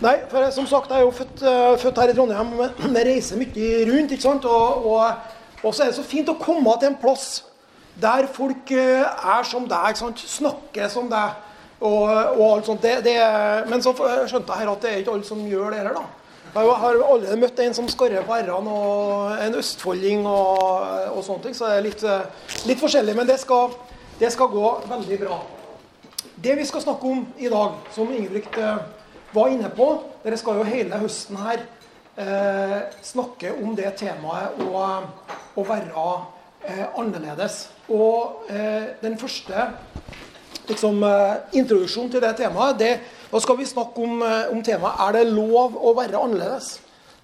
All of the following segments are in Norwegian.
Nei, for som sagt, jeg er jo født, uh, født her i Trondheim. men jeg reiser mye rundt. ikke sant? Og, og, og, så er det så fint å komme til en plass der folk uh, er som deg, ikke sant? snakker som deg. Og, og alt sånt. Det, det, men så skjønte jeg her at det er ikke alle som gjør det heller. da. Jeg har allerede møtt en som skarrer på r-ene, og en østfolding og, og, sånne ting. Så det er litt, litt forskjellig. Men det skal, det skal, gå veldig bra. Det vi skal snakke om i dag, som Ingebrigt eh, var inne på Dere skal jo hele høsten her eh, snakke om det temaet å, å være eh, annerledes. Og eh, den første liksom, eh, introduksjonen til det temaet det da skal vi snakke om, eh, om temaet er det lov å være annerledes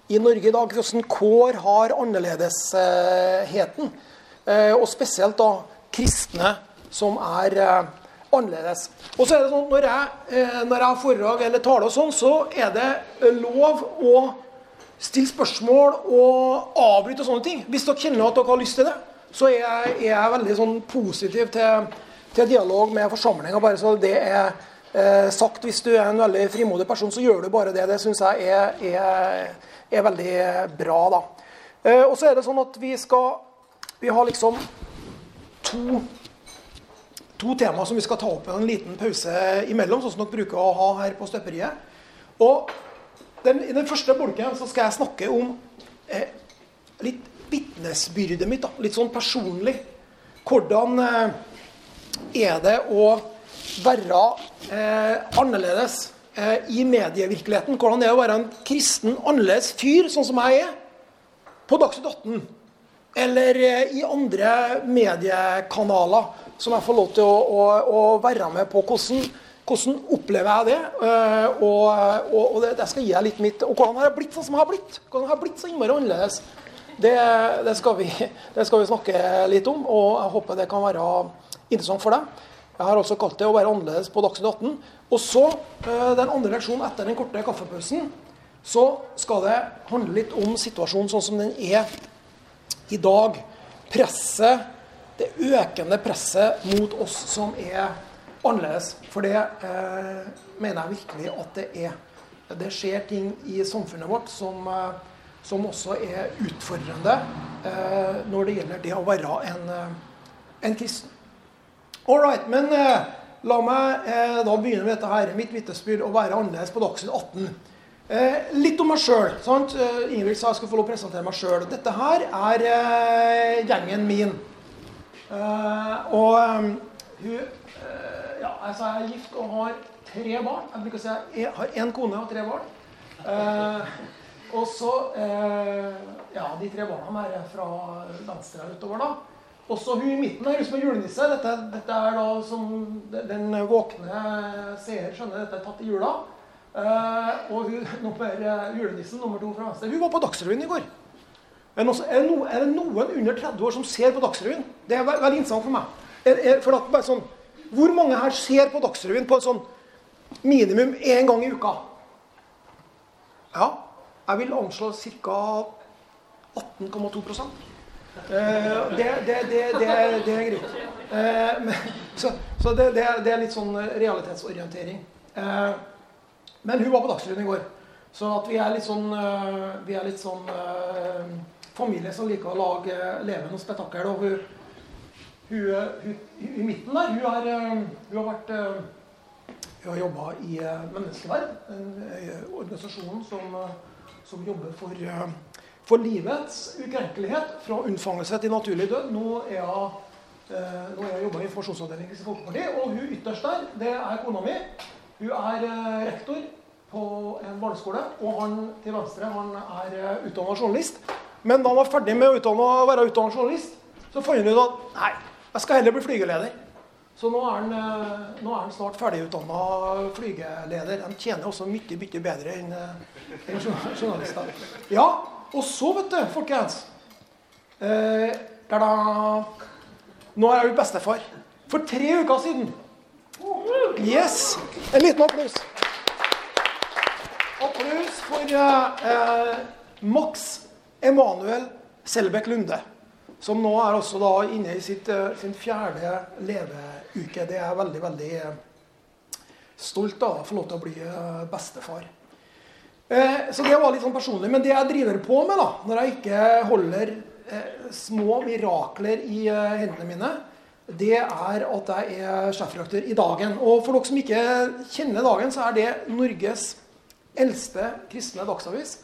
i Norge i dag. Hvordan kår har annerledesheten? Eh, og spesielt da kristne som er annerledes. Og så er det sånn, Når jeg, når jeg har foredrag eller taler, og sånn, så er det lov å stille spørsmål og avbryte og sånne ting. Hvis dere kjenner at dere har lyst til det, så er jeg, er jeg veldig sånn positiv til, til dialog med forsamlinga. Bare så det er eh, sagt. Hvis du er en veldig frimodig person, så gjør du bare det. Det syns jeg er, er, er, veldig bra. da. Eh, og så er det sånn at vi skal Vi har liksom to, to temaer som vi skal ta opp i en liten pause imellom, sånn som dere bruker å ha her på Støperiet. Og den, I den første bolken så skal jeg snakke om eh, litt vitnesbyrdet mitt. da, Litt sånn personlig. Hvordan eh, er det å være eh, annerledes eh, i medievirkeligheten. Hvordan det er å være en kristen, annerledes fyr, sånn som jeg er, på Dagsnytt 18. Eller eh, i andre mediekanaler som jeg får lov til å, å, å være med på. Hvordan, hvordan opplever jeg det? Eh, og, og, og det, det, skal gi deg litt mitt Og hvordan har jeg blitt sånn som jeg har blitt? Hvordan har jeg blitt så innmari annerledes? Det, det, skal vi, det skal vi snakke litt om, og jeg håper det kan være interessant for deg. Jeg har også kalt det å være annerledes på Dagsnytt 18. Og så, eh, den andre leksjonen etter den korte kaffepausen, så skal det handle litt om situasjonen sånn som den er i dag. Presset, det økende presset mot oss som er annerledes. For det eh, mener jeg virkelig at det er. Det skjer ting i samfunnet vårt som, eh, som også er utfordrende eh, når det gjelder det å være en, eh, en kristen. All right, men eh, la meg eh, da begynne med dette her. Mitt vitnesbyrd å være annerledes på Dagsnytt 18. Eh, litt om meg sjøl. Eh, sa jeg skulle få lov å presentere meg sjøl. Dette her er eh, gjengen min. Eh, og hun Ja, altså jeg er gift og har tre barn. Jeg bruker å si jeg har én kone og tre barn. og så Ja, de tre barna er fra venstre utover, da. Også hun i midten her, hun som er julenisse. Dette, dette, er da som den våkne seer skjønner, dette er tatt i jula. Uh, og hun, nummer, julenissen nummer to fra venstre, hun var på Dagsrevyen i går. Er det, noen, er det, noen under 30 år som ser på Dagsrevyen? Det er veldig interessant for meg. Er, for at, sånn, hvor mange her ser på Dagsrevyen på sånn minimum én gang i uka? Ja, jeg vil anslå ca. 18,2 Uh, det, det, det, det, er greit. Uh, men, så, så det, er litt sånn realitetsorientering. Uh, men hun var på Dagsrevyen i går. Så at vi er litt sånn, vi er litt sånn familie som liker å lage levende spetakkel. Og hun, hun, hun, i midten der, hun har, hun har vært Hun har jobba i Menneskeverd, en organisasjon som, som jobber for for livets ukrenkelighet fra unnfangelse til naturlig død. Nå er eh, nå er jeg jobba i informasjonsavdelingen i Folkeparti, og hun ytterst der, det er kona mi. Hun er eh, rektor på en barneskole, og han til venstre han er eh, utdanna journalist. Men da han var ferdig med å utdanne, være utdannet journalist, så fant han ut at nei, jeg skal heller bli flygeleder. Så nå er han, eh, nå er han snart ferdigutdanna flygeleder. De tjener også mye, mye bedre enn en journalister. Ja, og så, vet du, folkens eh, Nå er jeg jo bestefar. For tre uker siden Yes! En liten applaus. Applaus for eh, Max Emanuel Selbekk Lunde. Som nå er også da inne i sitt, uh, sin fjerde leveuke. Det er jeg veldig, veldig uh, stolt av å få lov til å bli uh, bestefar. Eh, så det var litt sånn personlig. Men det jeg driver på med, da, når jeg ikke holder eh, små mirakler i eh, hendene mine, det er at jeg er sjefredaktør i Dagen. Og for dere som ikke kjenner Dagen, så er det Norges eldste kristne dagsavis.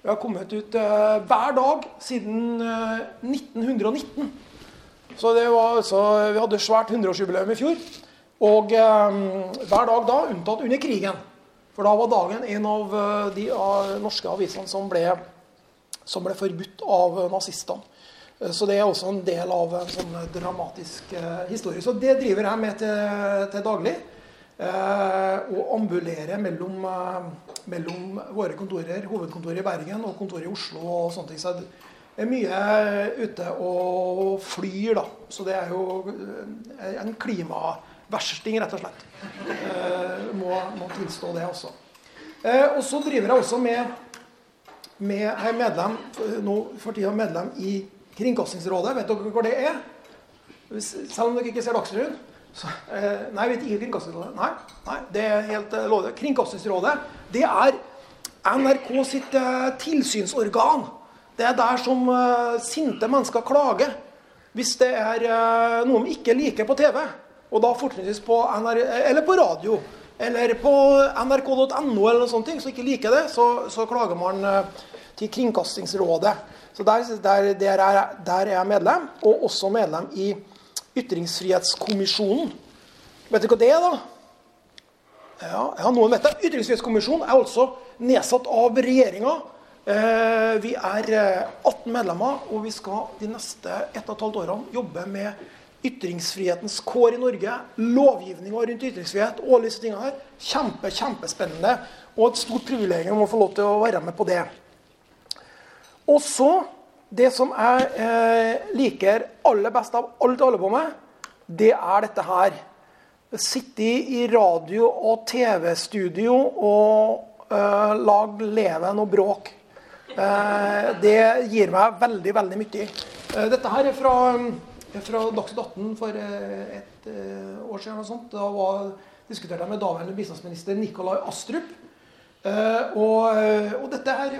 Vi har kommet ut uh, hver dag siden uh, 1919. Så det var altså, Vi hadde svært 100-årsjubileum i fjor. Og um, hver dag da, unntatt under krigen. For da var dagen en av de norske avisene som ble, som ble forbudt av nazistene. Så det er også en del av en sånn dramatisk historie. Så det driver jeg med til, til daglig. Og ambulere mellom mellom våre kontorer, hovedkontoret i Bergen og kontoret i Oslo. og sånne ting. Så jeg er mye ute og flyr, da. Så det er jo eh, en klimaversting, rett og slett. Eh, må, må tilstå det også. Eh, og så driver jeg også med, med Jeg er medlem, nå for tida medlem i Kringkastingsrådet. Vet dere hva det er? Selv om dere ikke ser Dagsrevyen? Så, eh, nei, vet ikke Kringkastingsrådet. Nei, nei, det er helt eh, lovlig. Kringkastingsrådet det er NRK sitt eh, tilsynsorgan. Det er der som eh, sinte mennesker klager hvis det er eh, noe de ikke liker på TV. Og da fortrinnsvis på, NR, eller på radio. Eller på nrk.no eller noe sånt, så ikke liker det, så, så klager man eh, til Kringkastingsrådet. Så der, der, der, er, der er jeg medlem, og også medlem i Ytringsfrihetskommisjonen. Vet du hva det er, da? Ja, ja noen vet det. Ytringsfrihetskommisjonen er altså nedsatt av regjeringa. Eh, vi er 18 eh, medlemmer, og vi skal de neste 1 12 årene jobbe med ytringsfrihetens kår i Norge, lovgivninga rundt ytringsfrihet og alle disse tingene her. Kjempe, kjempespennende og et stort privilegium å få lov til å være med på det. Og så det som jeg eh, liker aller best av alt å holde på med, det er dette her. Sitte i radio- og TV-studio og eh, lage leven og bråk. Eh, det gir meg veldig, veldig mye. Eh, dette her er fra, fra Dagsnytt 18 for eh, et eh, år siden. Sånt. Da var, diskuterte jeg med daværende bistandsminister Nikolai Astrup. Og, og dette her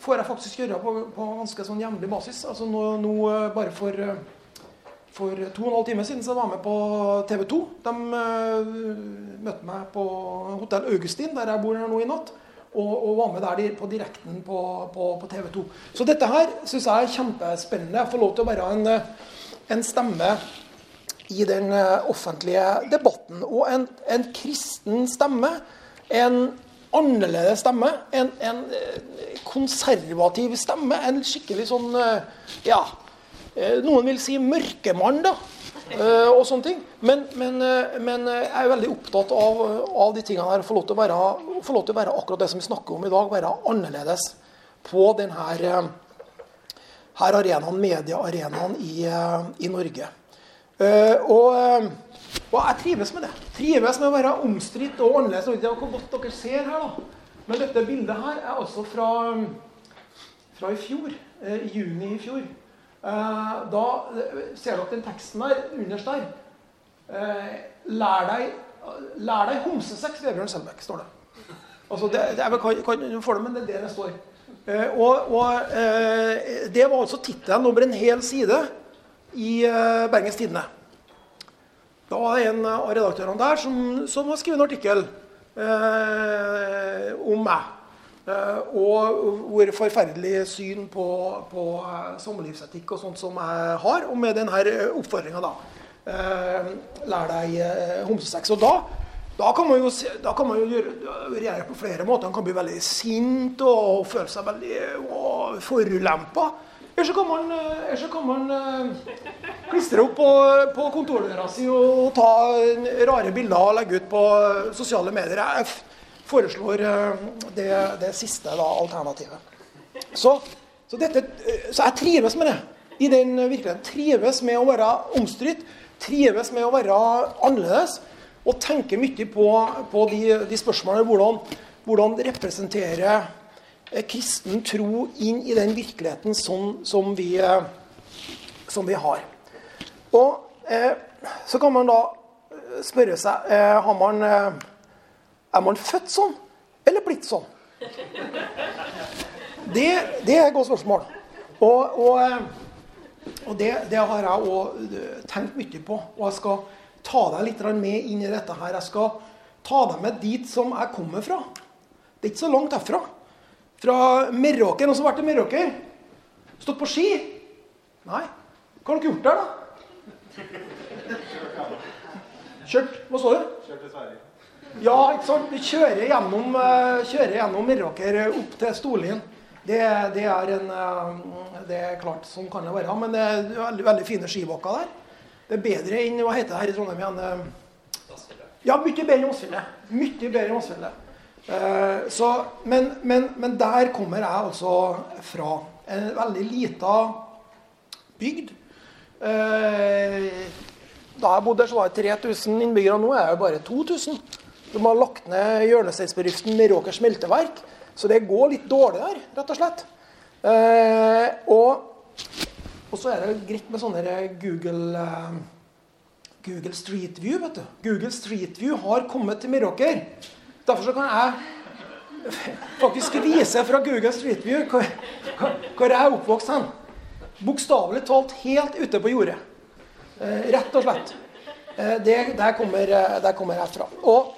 får jeg faktisk gjøre på, på ganske sånn jevnlig basis. Altså nå, nå, eh, bare for, eh, for to og en halv time siden så var jeg med på TV 2. De møtte meg på Hotell Augustin, der jeg bor her nå i natt. Og, og var med der på direkten på, på, på TV 2. Så dette her syns jeg er kjempespennende. Jeg får lov til å være en, en stemme i den offentlige debatten. Og en, en kristen stemme. En annerledes stemme. En, en, eh, konservativ stemme. En skikkelig sånn eh, Ja, eh, noen vil si mørkemann, da. Og sånne ting. Men, men, men jeg er veldig opptatt av, av de tingene her. Få lov, til å være, få lov til å være akkurat det som vi snakker om i dag. Være annerledes på denne her arenaen, mediearenaen i, i Norge. Og og jeg trives med det. Trives med å være omstridt og annerledes. Vet ikke hvor godt dere ser her, da. Men dette bildet her er altså fra, fra i fjor. Eh, juni i fjor. Eh, da ser dere den teksten der underst der. Eh, lær deg, lær deg homsesex, Vebjørn Selbekk, står det. Altså, det, det jeg kan, kan får det, men det er det det står. Eh, og, og eh, Det var altså tittelen over en hel side i eh, Bergens Tidende. Da var det en av redaktørene der som, som har skrevet en artikkel eh, om meg. Eh, og hvor forferdelig syn på, på eh, samlivsetikk og sånt som jeg har. Og med denne oppfordringa, da. Eh, lær deg eh, homsesex. Og da, da, kan man jo, da kan man jo reagere på flere måter. Man kan bli veldig sint og føle seg veldig forulempa. Eller så kan man, eh, så kan man uh, klistre opp på, på kontordøra si og ta rare bilder og legge ut på sosiale medier. Jeg foreslår det, det, siste da, alternativet. Så, så, dette, så, jeg trives med det. I den virkeligheten. Trives med å være omstridt. Trives med å være annerledes. Og tenker mye på, på de, de spørsmålene. Hvordan, hvordan representere Eh, kristen tro inn i den virkeligheten som, som, vi, eh, som vi, har. Og eh, så kan man da spørre seg eh, man, eh, Er man født sånn, eller blitt sånn? Det, det er et godt spørsmål. Og, og, eh, og det, det, har jeg òg tenkt mye på. Og jeg skal ta deg litt med inn i dette her. Jeg skal ta deg med dit som jeg kommer fra. Det er ikke så langt herfra. Fra Meråker. Noen som har vært i Meråker? Stått på ski? Nei. Hva har dere gjort der, da? Kjørt Hva står du? Kjørt til Sverige. Ja, ikke sant? Vi kjører gjennom, kjører gjennom Meråker opp til Storlien. Det, det, er en uh, Det er klart, sånn kan det være. Men det er veldig, veldig fine skibakker der. Det er bedre enn Hva heter det her i Trondheim igjen? Ja, mye bedre enn Åsfjellet. Mye bedre enn Åsfjellet. Uh, men, men, men, der kommer jeg altså fra. En veldig lita bygd. Uh, da jeg bodde der, så var det 3000 innbyggere. Nå er det bare 2000. De har lagt ned hjørnesteinsbedriften Meråker smelteverk. Så det går litt dårlig der, rett og slett. Eh, og, og, så er det greit med sånne Google, Google Street View. vet du. Google Street View har kommet til Meråker. Derfor kan jeg faktisk vise fra Google Street View hvor, hvor jeg er oppvokst hen. Bokstavelig talt helt ute på jordet. Eh, rett og slett. Eh, det, der, kommer, eh, der kommer jeg fra. Og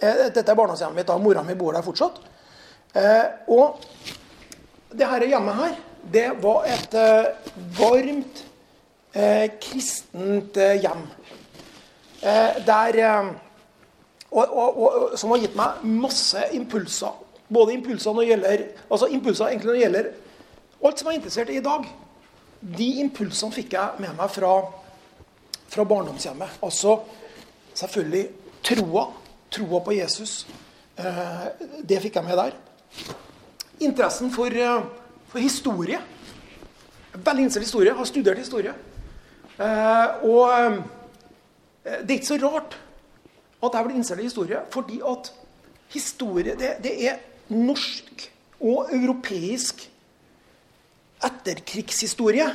dette er barndomshjemmet mitt. da, Mora mi bor der fortsatt. og det her hjemmet her, det var et varmt kristent hjem. der og, og, og, som har gitt meg masse impulser. Både impulser når det gjelder altså impulser egentlig når det gjelder alt som jeg er interessert i i dag. De impulsene fikk jeg med meg fra, fra barndomshjemmet. Altså selvfølgelig troa. Troa på Jesus. Eh, det fikk jeg med der. Interessen for, eh, for historie. Veldig interessert i historie. Har studert historie. Eh, og eh, det er ikke så rart at jeg ble interessert i historie, fordi at historie det, det er norsk og europeisk etterkrigshistorie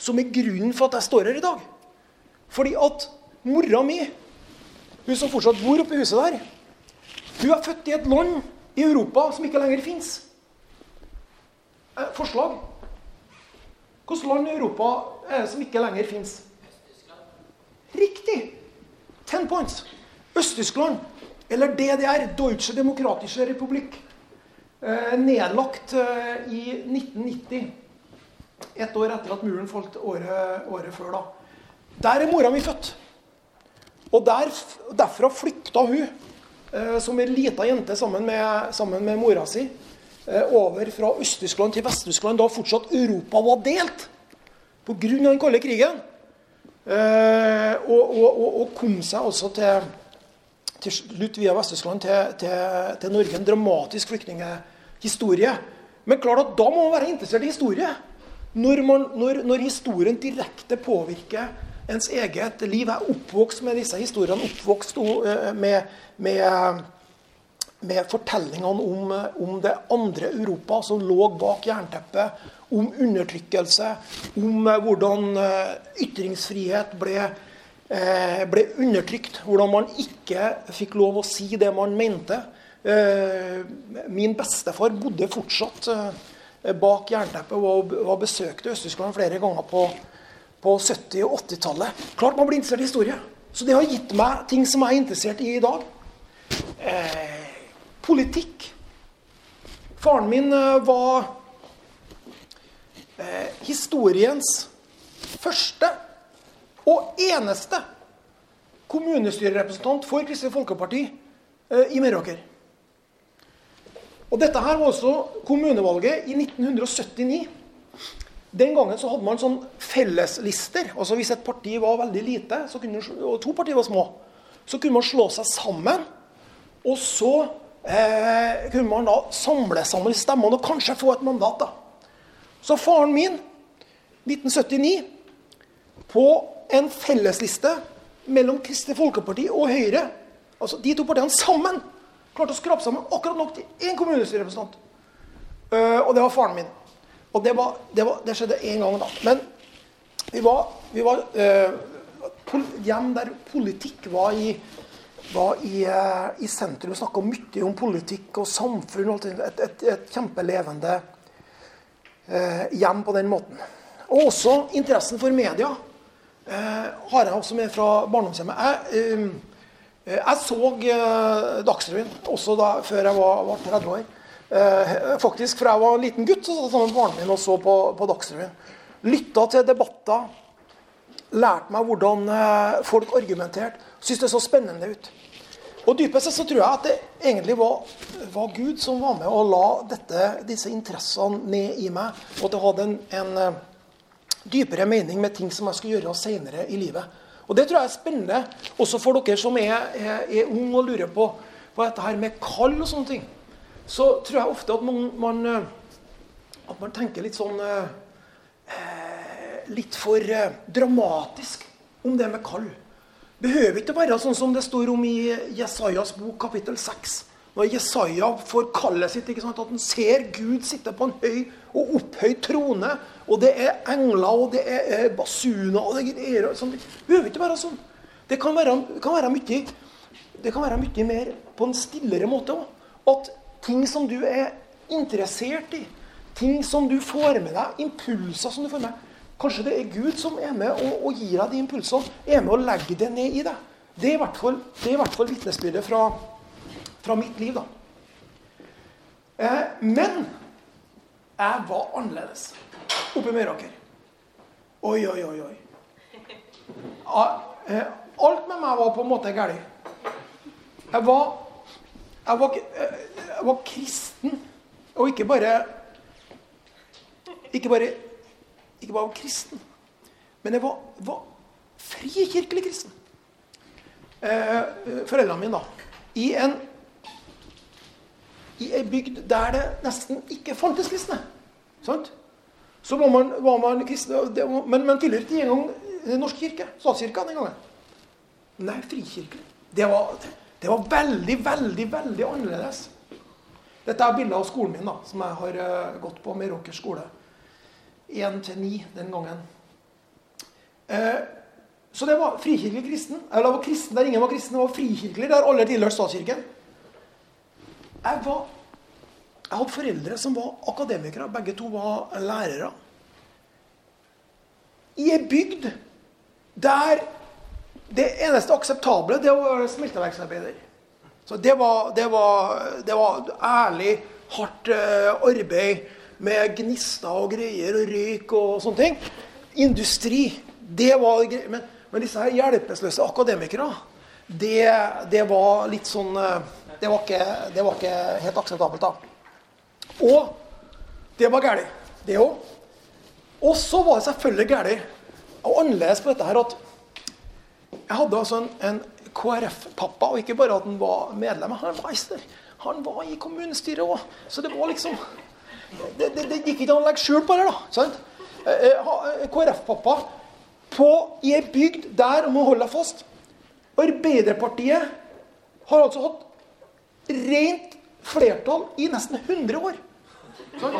som er grunnen for at jeg står her i dag. Fordi at mora mi, hun som fortsatt bor oppe i huset der, hun er født i et land i Europa som ikke lenger fins. Eh, forslag? Hvilket land i Europa er det som ikke lenger fins? Riktig! Ten points. Øst-Tyskland, eller DDR, Deutsche Demokratische Republikk. Eh, nedlagt eh, i 1990. Ett år etter at muren falt året, året før. da. Der er mora mi født. Og der, derfra flykta hun eh, som ei lita jente sammen med, sammen med mora si over fra Øst-Tyskland til Vest-Tyskland, da fortsatt Europa var delt pga. den kalde krigen. Og, og, og, og, kom seg altså til, til slutt via Vest-Tyskland til, til, til, Norge. En dramatisk flyktninghistorie. Men klart at da må man være interessert i historie. Når, man, når, når, historien direkte påvirker ens eget liv Jeg er oppvokst med disse historiene, oppvokst eh, med, med, med fortellingene om, om, det andre Europa som lå bak jernteppet. Om undertrykkelse, om eh, hvordan eh, ytringsfrihet ble, ble undertrykt. Hvordan man ikke fikk lov å si det man mente. Min bestefar bodde fortsatt Eh, bak jernteppet og, besøkte Øst-Tyskland flere ganger på, på 70- og 80-tallet. Klart man blir interessert i historie. Så det har gitt meg ting som jeg er interessert i i dag. Eh, politikk. Faren min eh, var eh, historiens første og eneste kommunestyrerepresentant for Kristelig Folkeparti eh, i Meråker. Og Dette her var også kommunevalget i 1979. Den gangen så hadde man sånn felleslister. altså Hvis et parti var veldig lite, kunne, og to partier var små, så kunne man slå seg sammen. Og så eh, kunne man da samle sammen stemmene og kanskje få et mandat. da. Så faren min, 1979, på en fellesliste mellom Kristelig Folkeparti og Høyre, altså de to partiene sammen klarte å skrape sammen akkurat nok til én kommunestyrerepresentant. Uh, og det var faren min. Og det, var, det, var, det skjedde én gang, da. Men vi var, vi var uh, hjem der politikk var i, var i, uh, i sentrum Vi snakka mye om politikk og samfunn. Og et, et, et kjempelevende hjem på den måten. Og også interessen for media har jeg også med fra barndomshjemmet. Jeg, eh, jeg så eh, Dagsrevyen også da, før jeg var, var 30 år. Eh, faktisk fra jeg var en liten gutt, så satt jeg sammen med barna mine og så på, på Dagsrevyen. Lytta til debatter Lærte meg hvordan folk argumenterte. Syntes det så spennende ut. Og dypest sett så tror jeg at det egentlig var, var, Gud som var med og la dette, disse interessene ned i meg. Og at det hadde en, en dypere mening med ting som jeg skulle gjøre senere i livet. Og Det tror jeg er spennende også for dere som er, er, er unge og lurer på, på, dette her med kall og sånne ting. Så tror jeg ofte at man, man, eh, at man tenker litt sånn litt for eh, dramatisk om det med kall. Behøver ikke være sånn som det står om i Jesajas bok kapittel 6. Når Jesaja får kallet sitt, at han ser Gud sitte på en høy og opphøyd trone, og det er engler, og det er basuner og det er sånn. Det behøver ikke være sånn. Det kan være, kan være mye det kan være mye mer på en stillere måte òg. At ting som du er interessert i, ting som du får med deg, impulser som du får med deg, Kanskje det er Gud som er med og, og gir deg de impulsene. Er med og legger det ned i deg. Det er i hvert fall, fall vitnesbyrdet fra, fra, mitt liv, da. Eh, men jeg var annerledes oppe i Meråker. Oi, oi, oi, oi. Eh, alt med meg var på en måte galt. Jeg var, jeg var, eh, jeg var kristen, og ikke bare ikke bare ikke bare kristen, men jeg var, var frikirkelig kristen. Eh, foreldrene mine, da. I en i ei bygd der det nesten ikke fantes kristne. Sant? Så var man, var man kristne, var, men, men tilhørte ikke engang Den norske kirke. Statskirka den gangen. Nei, frikirkelig. Det var, det var veldig, veldig, veldig annerledes. Dette er bilder av skolen min, da, som jeg har uh, gått på Meråker skole. 1 til 9 den gangen. Uh, så det var frikirkelig kristen. Eller det var kristen der ingen var kristen. Det var frikirkelig der alle tilhørte statskirken. Jeg, var, jeg hadde foreldre som var akademikere. Begge to var lærere. I ei bygd der det eneste akseptable det var smelteverksarbeider. Så det var, det var, det var ærlig, hardt uh, arbeid med gnister og greier og røyk og sånne ting. Industri. Det var Men, men disse her hjelpeløse akademikere, det, det, var litt sånn eh, det var, ikke, det var ikke helt akseptabelt, da. Og det var galt, det òg. Og så var det selvfølgelig galt og annerledes på dette her at jeg hadde altså en, en KrF-pappa, og ikke bare at han var medlem, han var, han var i kommunestyret òg. Så det var liksom det, det, det gikk ikke an å legge skjul på det. da, sant? Eh, eh, eh, KrF-pappa i ei bygd der, må holde deg fast Arbeiderpartiet har altså hatt rent flertall i nesten 100 år. Sånn?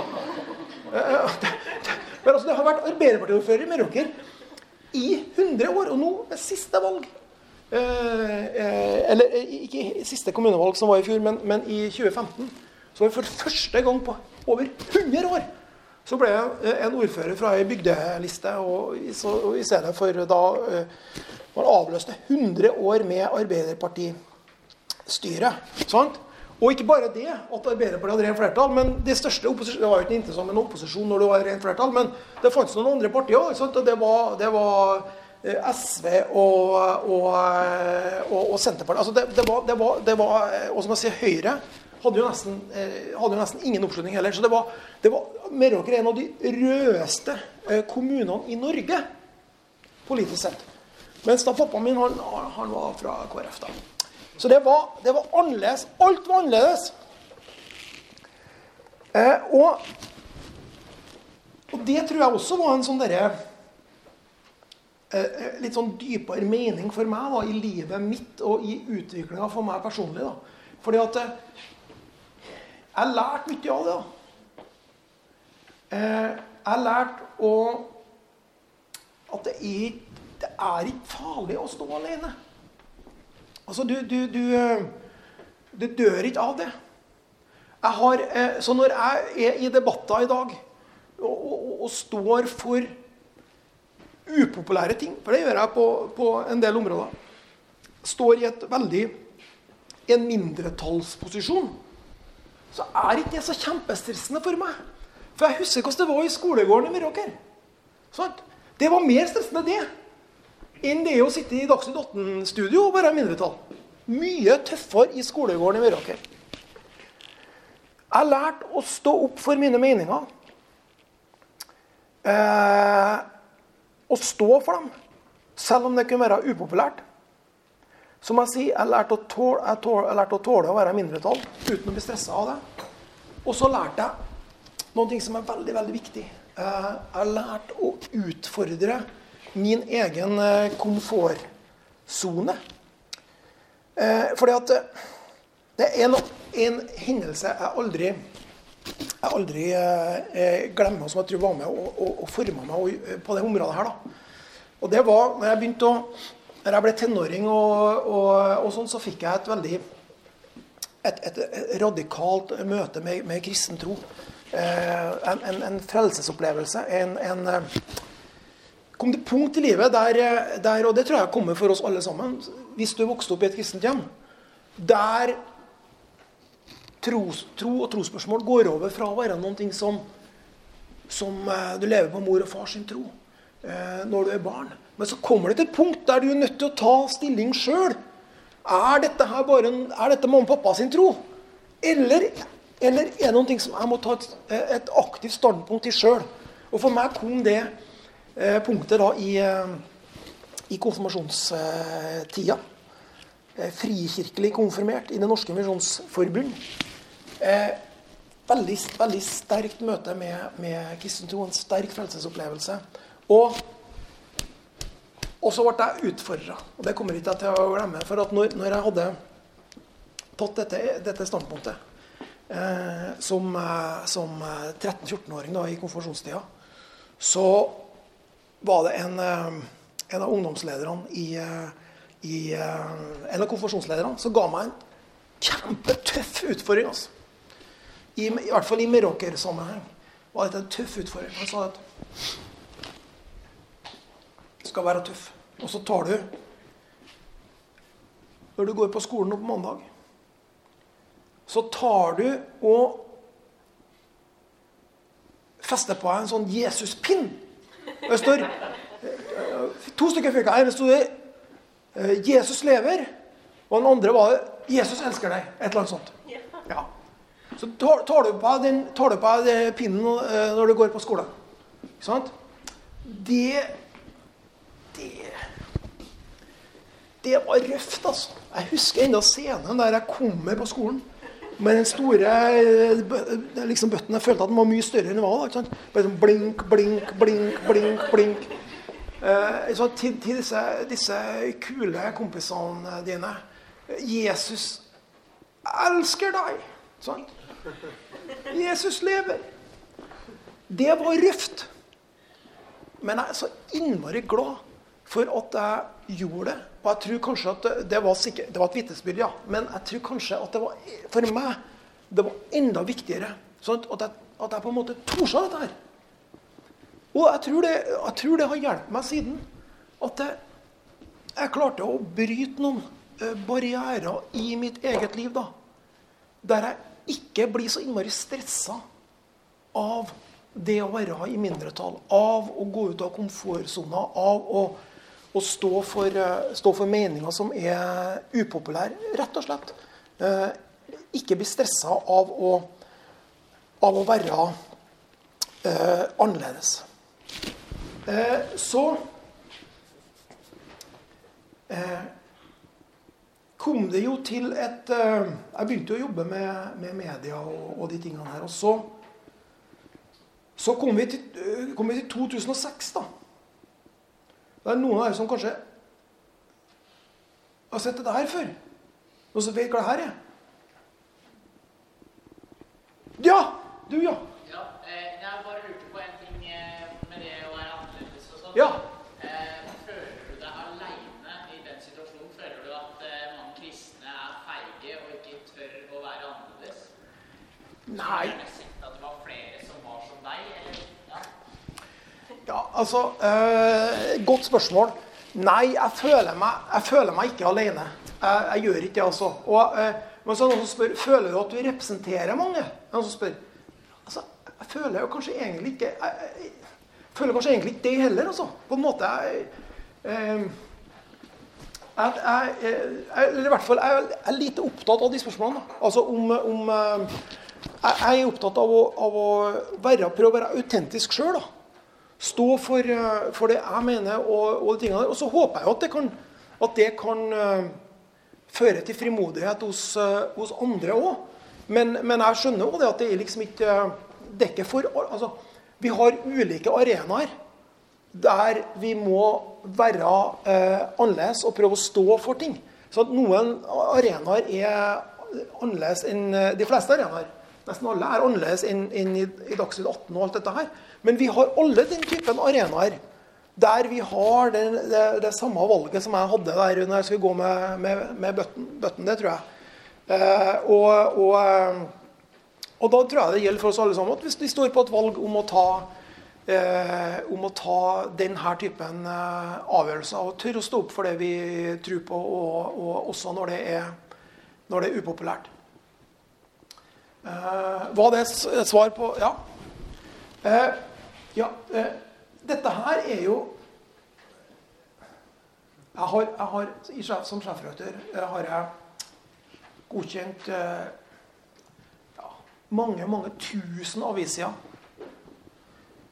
Men altså, det har vært Arbeiderpartiordfører i Meråker i 100 år. Og nå er siste valg Eller ikke siste kommunevalg som var i fjor, men, men i 2015. Så var det for første gang på over 100 år så ble jeg en ordfører fra ei bygdeliste. Og i, og i stedet for da Man avløste 100 år med Arbeiderpartistyre. Sant? Og ikke bare det, at Arbeiderpartiet hadde rent flertall, men det største opposisjon, det var jo ikke interessant med en opposisjon når det var rent flertall, men det fantes noen andre partier òg. Og det var, det var eh, SV og, og, eh, og, og Senterpartiet. Altså det, det, var, det, var, det var, og som jeg sier, Høyre hadde jo nesten, eh, hadde jo nesten ingen oppslutning heller. Så det var, det var Meråker er en av de rødeste eh, kommunene i Norge politisk sett. Mens da pappaen min han, han var fra KrF. da. Så det var, det var annerledes. Alt var annerledes. Eh, og, og, det tror jeg også var en sånn derre eh, Litt sånn dypere mening for meg da, i livet mitt og i utviklinga for meg personlig. da. Fordi at eh, jeg har lært mye av det. Eh, jeg har lært å, at det er, det er ikke farlig å stå alene. Altså, du, du, du, du dør ikke av det. Har, så når jeg er i debatter i dag og, og, og står for upopulære ting, for det gjør jeg på, på en del områder, står i et veldig en mindretallsposisjon, så er ikke det så kjempestressende for meg. For jeg husker hvordan det var i skolegården i Meråker. Det var mer stressende det enn det å sitte i Dagsnytt 18-studio og være mindretall. Mye tøffere i skolegården i Meråker. Jeg har lært å stå opp for mine meninger. Eh, å stå for dem, selv om det kunne være upopulært. Som jeg sier, jeg lærte å tåle, jeg tåle, jeg lærte å, tåle å være mindretall uten å bli stressa av det. Og så lærte jeg noe som er veldig, veldig viktig. Eh, jeg har lært å utfordre min egen eh, komfortsone. Eh, fordi at det er en, en hendelse jeg aldri, jeg aldri glemmer, som jeg tror var med og, og, forma meg på det området her. Og det var når jeg begynte å når jeg ble tenåring, og, og, sånn, så fikk jeg et veldig et, et, radikalt møte med, med kristen tro. Eh, en, en, frelsesopplevelse. En, en, eh, kom det punkt i livet der, der, og det tror jeg kommer for oss alle sammen, hvis du vokste opp i et kristent hjem, der tro, tro og trosspørsmål går over fra å være ting som, som eh, du lever på mor og far sin tro når du er barn, men så kommer det til et punkt der du er nødt til å ta stilling sjøl. Er dette her bare en, er dette mamma og pappa sin tro? Eller, eller er det noe som jeg må ta et, et aktivt standpunkt til sjøl? Og for meg kom det eh, punktet da i, eh, i konfirmasjonstida. Eh, frikirkelig konfirmert i Det norske misjonsforbund. Veldig, veldig sterkt møte med, med kristen tro. En sterk frelsesopplevelse. Og og så ble jeg utfordra. Og det kommer ikke jeg til å glemme. For at når, når jeg hadde tatt dette, dette standpunktet eh, som, som 13-14-åring i konfirmasjonstida, så var det en, eh, en av ungdomslederne i, eh, i En av konfirmasjonslederne som ga meg en kjempetøff utfordring. Altså. I, I, hvert fall i Meråker-sammenheng var dette en tøff utfordring. Han sa at skal være tøff. Og så tar du Når du går på skolen nå på mandag, så tar du og fester på deg en sånn Jesus-pinn. Det står to stykker fikk jeg. Det sto det eh, 'Jesus lever', og den andre var 'Jesus elsker deg'. Et eller annet sånt. Ja. Så tar du på deg pinnen eh, når du går på skolen. Ikke sant? Det det Det var røft, altså. Jeg husker ennå scenen der jeg kommer på skolen med den store eh, liksom bøtten. Jeg følte at den var mye større enn den var. Ikke sant? Bare sånn blink, blink, blink, blink. blink. Eh, så til, til disse, disse, kule kompisene dine. Jesus elsker deg. Sant? Jesus lever. Det var røft. Men jeg er så innmari glad for at jeg gjorde det. Og jeg tror kanskje at det var, sikkert, det var et vitnesbyrd, ja. Men jeg tror kanskje at det var for meg det var enda viktigere sånn at, jeg, at jeg på en måte torde dette her. Og jeg tror, det, jeg tror det har hjulpet meg siden. At jeg, jeg, klarte å bryte noen eh, barrierer i mitt eget liv. da, Der jeg ikke blir så innmari stressa av det å være i mindretall. Av å gå ut av komfortsona. Av å å stå for, eh, stå for meninger som er upopulære, rett og slett. Eh, ikke bli stressa av å, av å være eh, annerledes. Eh, så eh, kom det jo til et eh, Jeg begynte jo å jobbe med, med media og, og, de tingene her. Og så, så kom, vi til, kom vi til 2006, da. Det er noen av dere som kanskje har sett dette her før. Noen som vet hva det her er? Ja! Du, ja. ja eh, jeg bare lurte på en ting eh, med det å være annerledes og sånn. Ja. Eh, føler du deg aleine i den situasjonen? Føler du at mange kristne er feige og ikke tør å være annerledes? Nei. Altså eh, Godt spørsmål. Nei, jeg føler meg, jeg føler meg ikke alene. Jeg, jeg gjør ikke det, altså. Og, eh, men så er det noen som spør føler du at du representerer mange. Noen som spør. Altså, jeg føler jo kanskje egentlig ikke jeg, jeg, føler kanskje egentlig ikke det heller, altså. På en måte jeg, eh, jeg, eller i hvert fall, jeg er lite opptatt av de spørsmålene. da. Altså om, om eh, jeg er opptatt av å, av å være, prøve å være autentisk sjøl. Stå for, eh, for det jeg mener og, og de tingene der. Og så håper jeg at det kan, at det kan eh, føre til frimodighet hos, eh, hos andre òg. Men, men jeg skjønner jo det at det er liksom ikke Det er for altså, Vi har ulike arenaer der vi må være eh, annerledes og prøve å stå for ting. Så noen arenaer er annerledes enn de fleste arenaer. Nesten alle er annerledes enn, enn i, i Dagsnytt 18 og alt dette her. Men vi har alle den typen arenaer der vi har det, det, det samme valget som jeg hadde der når jeg skulle gå med, med, med bøtten, det tror jeg. Eh, og, og, eh, og da tror jeg det gjelder for oss alle sammen at hvis vi står på et valg om å ta eh, om å ta denne typen eh, avgjørelser og tørre å stå opp for det vi tror på, og, og også når det er, når det er upopulært. Eh, var det et svar på Ja. Ja eh, dette her er jo Jeg har, jeg har Som sjefredaktør eh, har jeg godkjent eh, ja, mange, mange tusen avissider.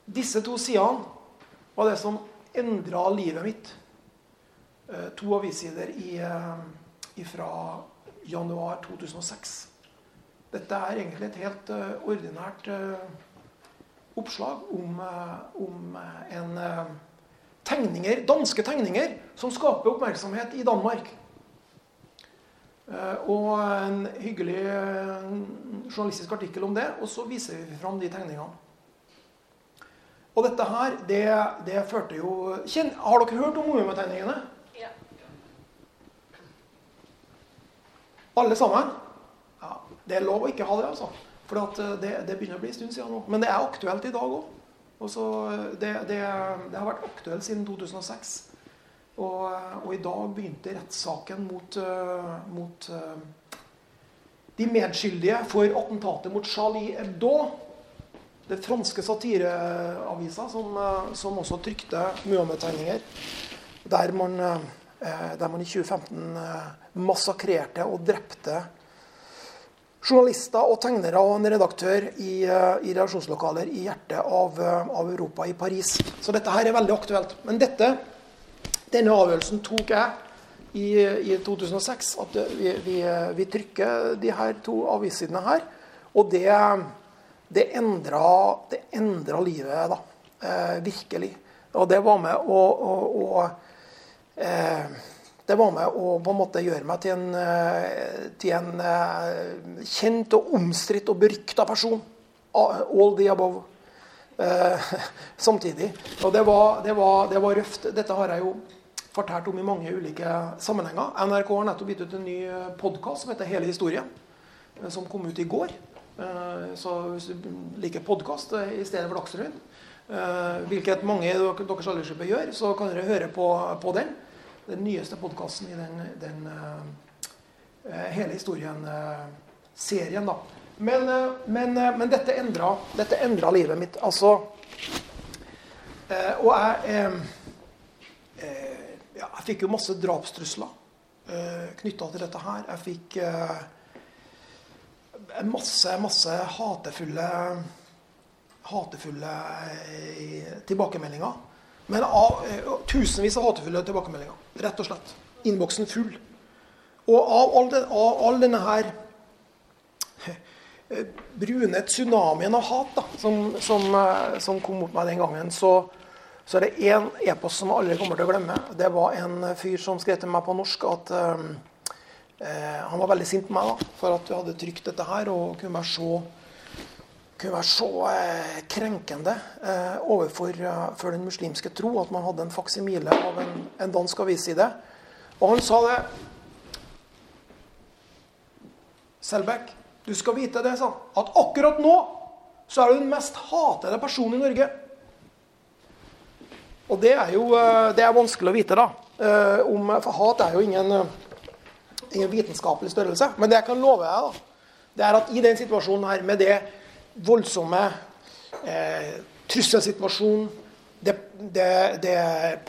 Disse to sidene var det som endra livet mitt. Eh, to avissider eh, fra januar 2006. Dette er egentlig et helt eh, ordinært eh, oppslag om, eh, om eh, en eh, tegninger, danske tegninger som skaper oppmerksomhet i Danmark. Og en hyggelig journalistisk artikkel om det, og så viser vi fram de tegningene. Og dette her, det, det førte jo Kjen, Har dere hørt om Mohammed-tegningene? Ja. Alle sammen? Ja, Det er lov å ikke ha det, altså. For eh, det, det begynner å bli en stund siden nå. Men det er aktuelt i dag òg. Det, det, det har vært aktuelt siden 2006. Og, eh, og i dag begynte rettssaken mot, eh, mot eh, de medskyldige for attentatet mot Charlie Hebdo. Det franske satireavisa som, eh, som også trykte Muhammed-tegninger. Der, eh, der man i 2015 eh, massakrerte og drepte journalister og tegnere og en redaktør i, eh, i redaksjonslokaler i hjertet av, eh, av Europa, i Paris. Så dette her er veldig aktuelt. Men dette, denne avgjørelsen tok jeg i, i 2006. At vi, vi, vi trykker de her to avissidene her. Og det, det endra, det endra livet, da. Eh, virkelig. Og det var med å, å, å eh, det var med å på en måte gjøre meg til en, eh, til en eh, kjent og omstridt og berykta person. All the above. Eh, samtidig. Og det var, det, var, det var røft. Dette har jeg jo fortalt om i mange ulike sammenhenger. NRK har nettopp gitt ut en ny podkast som heter 'Hele historien', eh, som kom ut i går. Eh, Så hvis du liker podkast i stedet for Dagsrevyen, eh, hvilket mange i dere- deres aldersgruppe gjør, så kan dere høre på, på den. Den nyeste podkasten i den, den eh, eh, hele historien-serien, Uh, Men, uh, men, eh, men dette endra, dette endra livet mitt. Altså eh, Og jeg eh, eh, ja, Jeg fikk jo masse drapstrusler uh, knytta til dette her. Jeg fikk eh, masse, masse hatefulle hatefulle eh, tilbakemeldinger. Men av, eh, tusenvis av hatefulle tilbakemeldinger. Rett og slett. Innboksen full. Og av all, den, av all denne her eh, brune tsunamien av hat da, som, som, eh, som kom mot meg den gangen, så, så er det én e-post som jeg aldri kommer til å glemme. Det var en fyr som skrev til meg på norsk at eh, eh, han var veldig sint på meg da, for at vi hadde trykt dette her, og kunne være så kunne være så eh, krenkende eh, overfor for den muslimske tro at man hadde en faksimile av en, en dansk avisside. Og han sa det Selbekk, Du skal vite det, sa at akkurat nå så er du den mest hatede personen i Norge. Og det er jo det er vanskelig å vite, da. Om, for hat er jo ingen, ingen vitenskapelig størrelse. Men det jeg kan love deg, da, det er at i den situasjonen her, med det voldsomme eh, trusselsituasjonen, det, det, det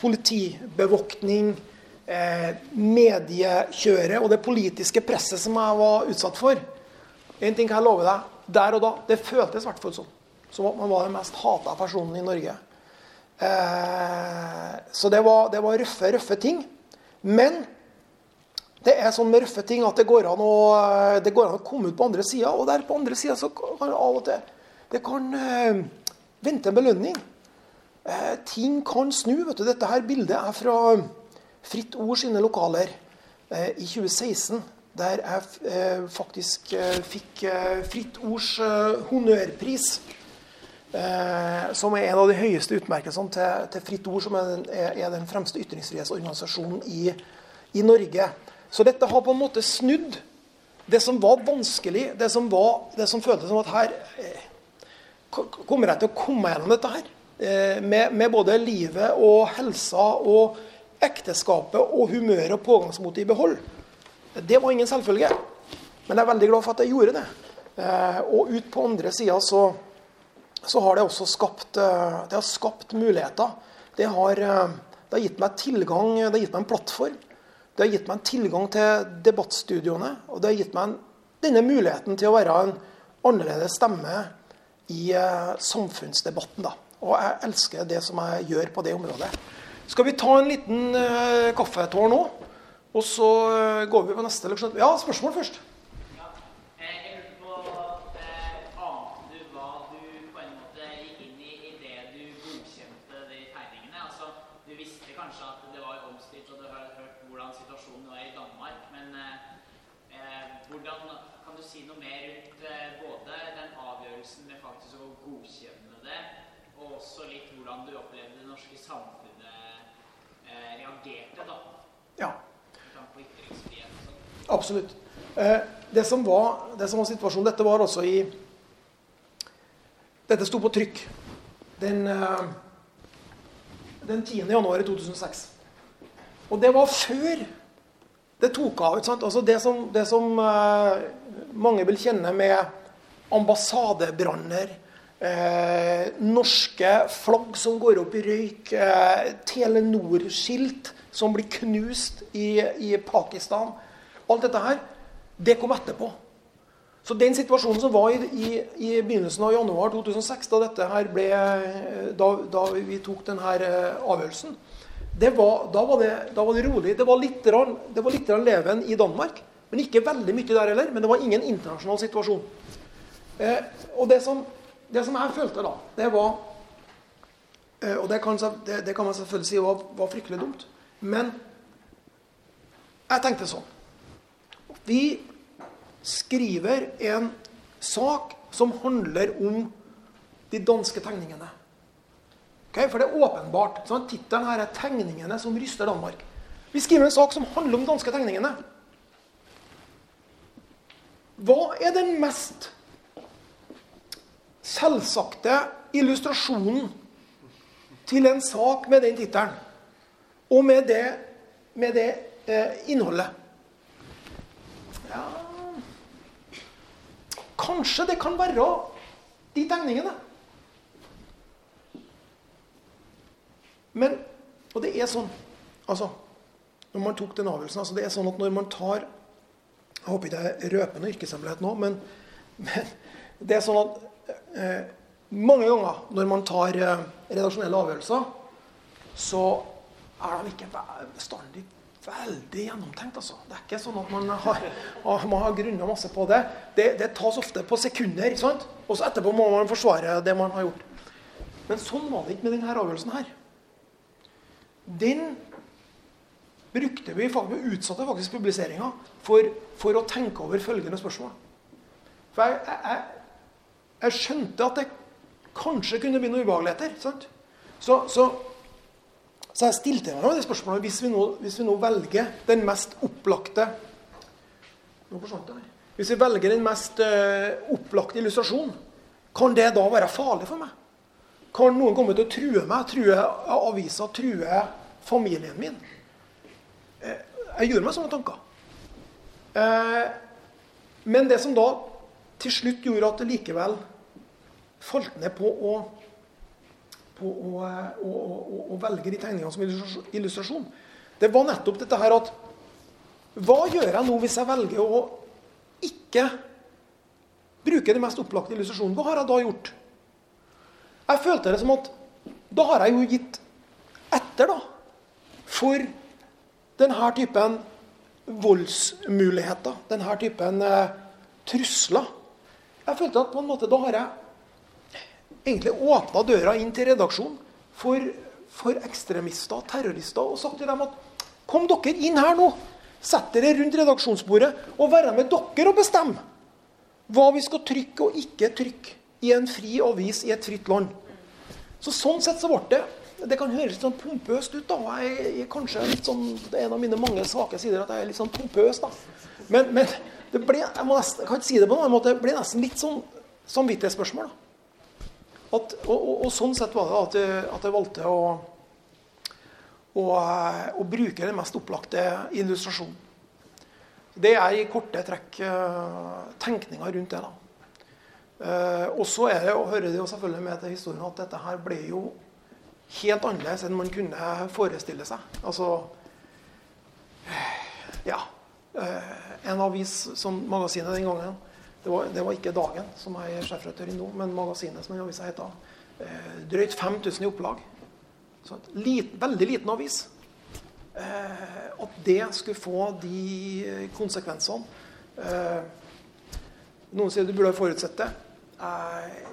politibevoktning, eh, mediekjøret og det politiske presset som jeg var utsatt for En ting kan jeg love deg. Der og da. Det føltes i hvert fall sånn. Som at man var den mest hata personen i Norge. Eh, så det var, det var røffe, røffe ting. Men det er sånn med røffe ting at det går an å, det går an å komme ut på andre sida. Og der på andre sida kan av og til Det kan eh, vente en belønning. Eh, ting kan snu. vet du. Dette her bildet er fra Fritt Ord sine lokaler eh, i 2016. Der jeg eh, faktisk eh, fikk eh, Fritt Ords eh, honnørpris. som er en av de høyeste utmerkelsene til, til Fritt Ord, som er er den fremste ytringsfrihetsorganisasjonen i, i, Norge. Så dette har på en måte snudd det som var vanskelig, det som, var, det som føltes som at her kommer jeg til å komme gjennom dette her. Med, med både livet og helsa og ekteskapet og humøret og pågangsmotet i behold. Det var ingen selvfølge. Men jeg er veldig glad for at jeg gjorde det. Eh, og ut på andre sida så, så, har det også skapt, eh, det har skapt muligheter. Det har, eh, det har, gitt meg tilgang, det har gitt meg en plattform. Det har gitt meg en tilgang til debattstudioene. Og det har gitt meg en, denne muligheten til å være en annerledes stemme i samfunnsdebatten. Da. Og jeg elsker det som jeg gjør på det området. Skal vi ta en liten eh, kaffetår nå? Og så uh, går vi på neste leksjon. Ja, spørsmål først. Ja. Eh, jeg lurte på eh, Ante du hva du på en måte gikk inn i idet du godkjente de tegningene? Altså, du visste kanskje at det var omstridt, og du har hørt hvordan situasjonen var i Danmark. Men eh, hvordan kan du si noe mer rundt eh, både den avgjørelsen med faktisk å godkjenne det, og også litt hvordan du opplevde det norske samfunnet Eh, reagerte, da. Ja. På ytringsfrihet og sånn. Absolutt. Eh, det, som var, det som var situasjonen Dette var også i Dette sto på trykk den, eh, den 10. januar 2006. Og det var før det tok av. Altså det som, det som mange vil kjenne med ambassadebranner, Eh, norske flagg som går opp i røyk. Eh, Telenor-skilt som blir knust i, i, Pakistan. Alt dette her, det kom etterpå. Så den situasjonen som var i, i, i begynnelsen av januar 2006, da, dette her ble, da, da vi tok denne eh, avgjørelsen, var, da, var det, da, var det, rolig. Det var litt, det var litt leven i Danmark. Men ikke veldig mye der heller. Men det var ingen internasjonal situasjon. Eh, og det som det som jeg følte da, det var eh, Og det kan, det, det kan man selvfølgelig si var, var, fryktelig dumt. Men jeg tenkte sånn Vi skriver en sak som handler om de danske tegningene. Okay? For det er åpenbart. Sånn, Tittelen her er 'Tegningene som ryster Danmark'. Vi skriver en sak som handler om danske tegningene. Hva er den mest selvsagte illustrasjonen til en sak med den tittelen. Og med det, med det eh, innholdet. Ja Kanskje det kan være de tegningene. Men Og det er sånn altså, Når man tok den avgjørelsen altså Det er sånn at når man tar Jeg håper ikke jeg røper noe yrkeshemmelighet nå, men, men det er sånn at mange ganger når man tar eh, redaksjonelle avgjørelser, så er de ikke bestandig veldig gjennomtenkt. Altså. Det er ikke sånn at man har, man har grunna masse på det. det. det. tas ofte på sekunder. ikke sant? Og så etterpå må man forsvare det man har gjort. Men sånn var det ikke med denne avgjørelsen her. Den brukte vi, vi utsatte faktisk publiseringa for, for, å tenke over følgende spørsmål. For jeg, jeg, jeg skjønte at det kanskje kunne bli noen ubehageligheter. sant? Så, så, så, jeg stilte meg det spørsmålet hvis vi, nå, hvis vi nå velger den mest opplagte Nå forsvant her. hvis vi velger den mest øh, opplagte illustrasjonen, kan det da være farlig for meg? Kan noen komme til å true meg, true avisa, true familien min? Uh, jeg gjør meg sånne tanker. Uh, men det som da til slutt gjorde at det likevel falt ned på å, på å, å, å velge de tegningene som illustrasjon, det var nettopp dette her at Hva gjør jeg nå hvis jeg velger å ikke bruke den mest opplagte illustrasjonen? Hva har jeg da gjort? Jeg følte det som at da har jeg jo gitt etter da, for denne typen voldsmuligheter, denne typen eh, trusler. Jeg følte at på en måte da har jeg egentlig åpna døra inn til redaksjonen for, for ekstremister, terrorister, og sagt til dem at kom dere inn her nå. Sett dere rundt redaksjonsbordet og være med dere og bestemme hva vi skal trykke og ikke trykke i en fri avis i et fritt land. Så Sånn sett så ble det Det kan høres litt sånn pompøst ut. da, og jeg, jeg, kanskje litt sånn, Det er en av mine mange svake sider at jeg er litt sånn pompøs. da. Men, men det ble, jeg, nesten, jeg, kan ikke si det på noen måte, det ble nesten litt sånn samvittighetsspørsmål. da. At, og, og, og, sånn sett var det at at jeg valgte å, å, å, bruke den mest opplagte illustrasjonen. Det er i korte trekk uh, tenkninga rundt det. da. Uh, og så er det, og hører det jo selvfølgelig med til historien at dette her ble jo helt annerledes enn man kunne forestille seg. Altså Ja. En avis som magasinet den gangen det var, det var ikke Dagen, som jeg er sjefredaktør i nå, men magasinet som den avisa heter. drøyt 5000 i opplag. Så et lit, veldig liten avis. at det skulle få de konsekvensene Noen sier du burde ha forutsett det. Jeg,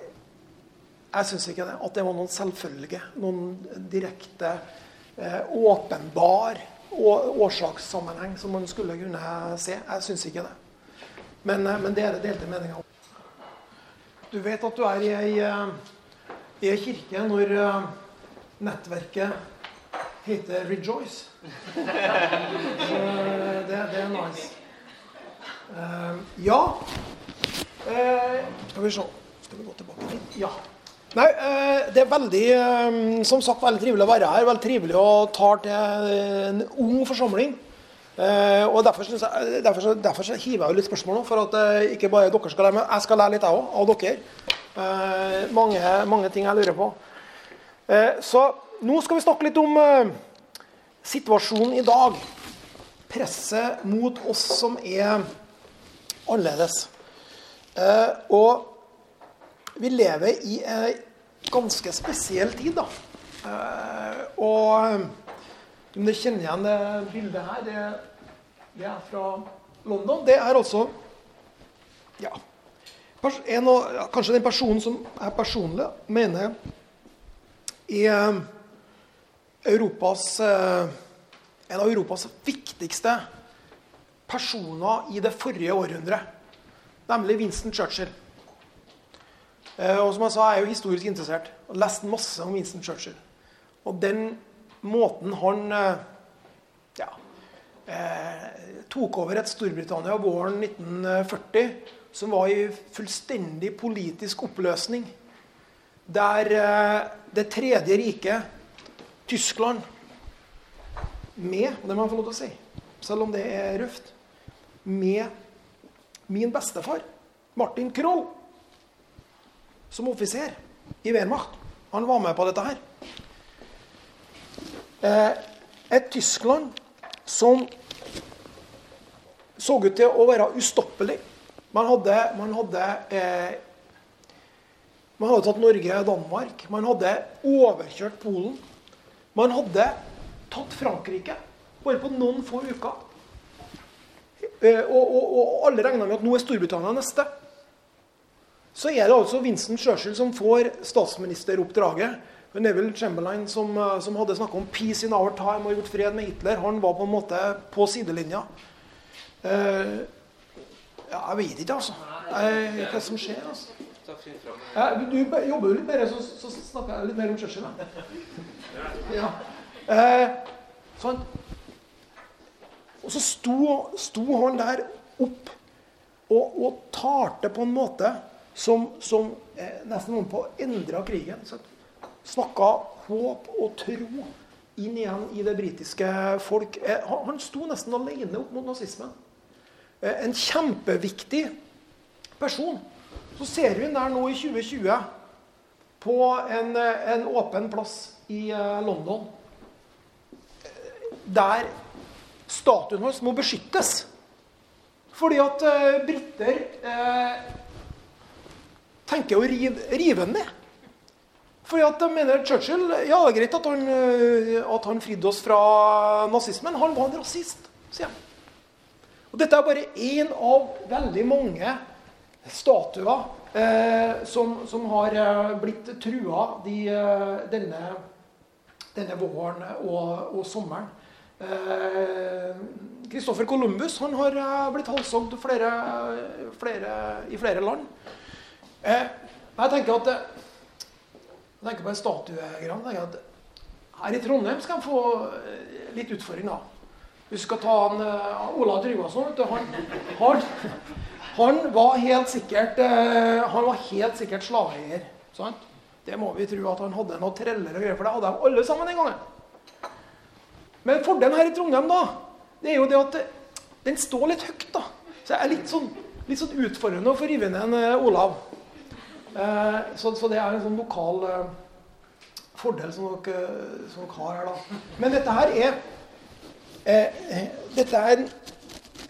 jeg syns ikke det. At det var noen selvfølge. Noen direkte, eh, åpenbar årsakssammenheng som man skulle kunne se. Jeg syns ikke det. Men, eh, men, det er det delte meninger om. Du vet at du er i ei, i ei kirke når uh, nettverket heter Rejoice. Det, det er nice. Ja Skal vi se Skal vi gå tilbake dit? Ja. Nei, det er veldig som sagt, veldig trivelig å være her. Veldig trivelig å ta til en ung forsamling. Uh, og Derfor, jeg, derfor, derfor hiver jeg litt spørsmål nå, for at eh, ikke bare dere skal lære, men jeg skal lære litt jeg òg, av dere. Eh, mange, mange, ting jeg lurer på. så nå skal vi snakke litt om situasjonen i dag. Presset mot oss som er annerledes. og vi lever i en ganske spesiell tid, da. og om dere kjenner igjen det bildet her, det, det, er fra London. Det er altså ja, en, Kanskje den personen som er personlig, mener er Europas, eh, en av Europas viktigste personer i det forrige århundret. Nemlig Winston Churchill. Eh, og som jeg sa, jeg er jo historisk interessert og har lest masse om Winston Churchill. Og den måten han eh, ja, eh, tok over et Storbritannia våren 1940 som var i fullstendig politisk oppløsning. Der eh, Det tredje riket, Tyskland, med Det må jeg få lov til å si, selv om det er røft. Med min bestefar, Martin Kroll, som offiser i Wehrmacht. Han var med på dette her. Eh, et Tyskland som så ut til å være ustoppelig. Man hadde, man hadde, eh, man hadde tatt Norge og Danmark. Man hadde overkjørt Polen. Man hadde tatt Frankrike bare på noen få uker. Eh, og, og, og alle regna med at nå er Storbritannia neste. Så er det altså Vincent Churchill som får statsministeroppdraget Neville Chamberlain, som, eh, som hadde snakka om 'peace in our time' og gjort fred med Hitler, han var på en måte på sidelinja. Uh, ja, jeg vet ikke, altså. Jeg, hva som skjer. altså. Ja, du jobber jo litt mer, så, så snakker jeg litt mer om Churchill. Ja. Uh, sånn. Og så sto, sto, han der opp og, og talte på en måte som, som eh, nesten noen på endra krigen. Så Snakka håp og tro inn igjen i det britiske folk. Eh, han, sto nesten alene opp mot nazismen. Eh, en kjempeviktig person. Så ser den der nå i 2020 på en, eh, en åpen plass i London. Der statuen hans må beskyttes. Fordi at briter eh, tenker å rive, rive den ned. Fordi at de mener Churchill Ja, det er greit at han, eh, at han fridde oss fra nazismen. Han var en rasist, sier han. Og dette er bare én av veldig mange statuer eh, som, som, har eh, blitt trua de, eh, denne, denne, våren og, og sommeren. Kristoffer Columbus han har blitt halshogd i flere land. jeg tenker at jeg tenker på en statuegran. Her i Trondheim skal de få litt utfordring, da. Vi skal ta han, uh, Ola Tryggvason. Han, han, han, var helt sikkert uh, han var helt sikkert slaveeier. Det må vi tro at han hadde noen treller og greier, for det hadde de alle sammen den gangen. Men fordelen her i Trondheim da, det er jo det at den står litt høyt. da. Så det er litt sånn, litt sånn utfordrende å få rive ned en Olav. Så, så, det er en sånn lokal fordel som dere, som dere har her. da. Men dette her er Eh, eh, dette er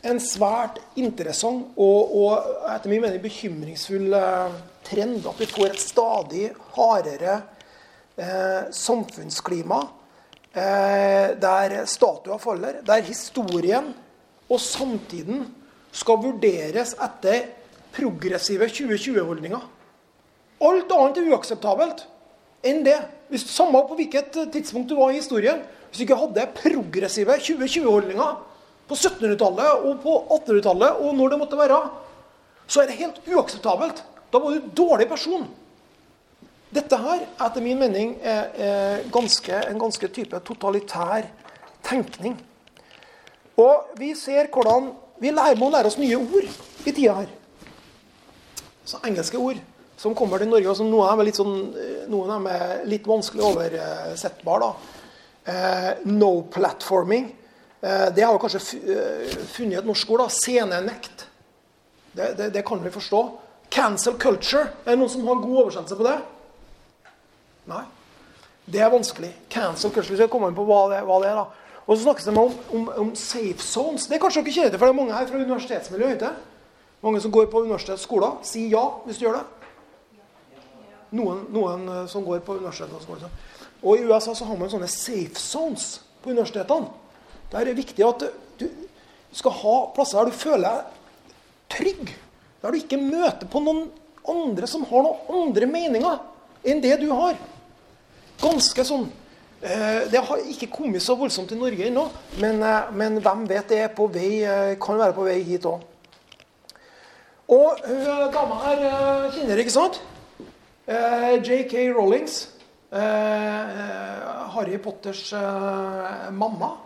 en svært interessant og, og etter min mening bekymringsfull eh, trend. At vi får et stadig hardere eh, samfunnsklima eh, der statuer faller. Der historien og samtiden skal vurderes etter progressive 2020-holdninger. Alt annet er uakseptabelt enn det. Hvis Samme på hvilket tidspunkt du var i historien. Hvis du ikke hadde progressive 2020-holdninger på 1700-tallet og på 1800-tallet og når det måtte være, så er det helt uakseptabelt. Da var du en dårlig person. Dette her, etter min mening, er, er ganske, en ganske type totalitær tenkning. Og vi ser hvordan Vi lærer, må lære oss nye ord i tida her. Så engelske ord som kommer til Norge, og som noen er litt, sånn, noen er litt vanskelig oversettbar. Eh, no platforming. Eh, det har kanskje eh, funnet et norsk ord. da, Scenenekt. Det, det, det, kan vi forstå. Cancel culture. Er det noen som har god oversettelse på det? Nei. Det er vanskelig. Cancel culture. Vi skal komme inn på hva det, hva det er. da. Og så snakkes det om, om, om, safe zones. Det er kanskje dere kjenner til, for det er mange her fra universitetsmiljøet. Mange som går på universitetsskoler. Si ja hvis du gjør det. Noen, noen som går på universitetene. og. I USA så har man sånne safe zones på universitetene. Der er det viktig at du skal ha plasser der du føler deg trygg. Der du ikke møter på noen andre som har noen andre meninger enn det du har. Ganske sånn eh, Det har ikke kommet så voldsomt i Norge ennå, men, eh, men, hvem vet, det er på vei, eh, kan være på vei hit òg. Og hun dama her kjenner ikke sant? JK Rollings. Eh, Harry Potters eh, mamma.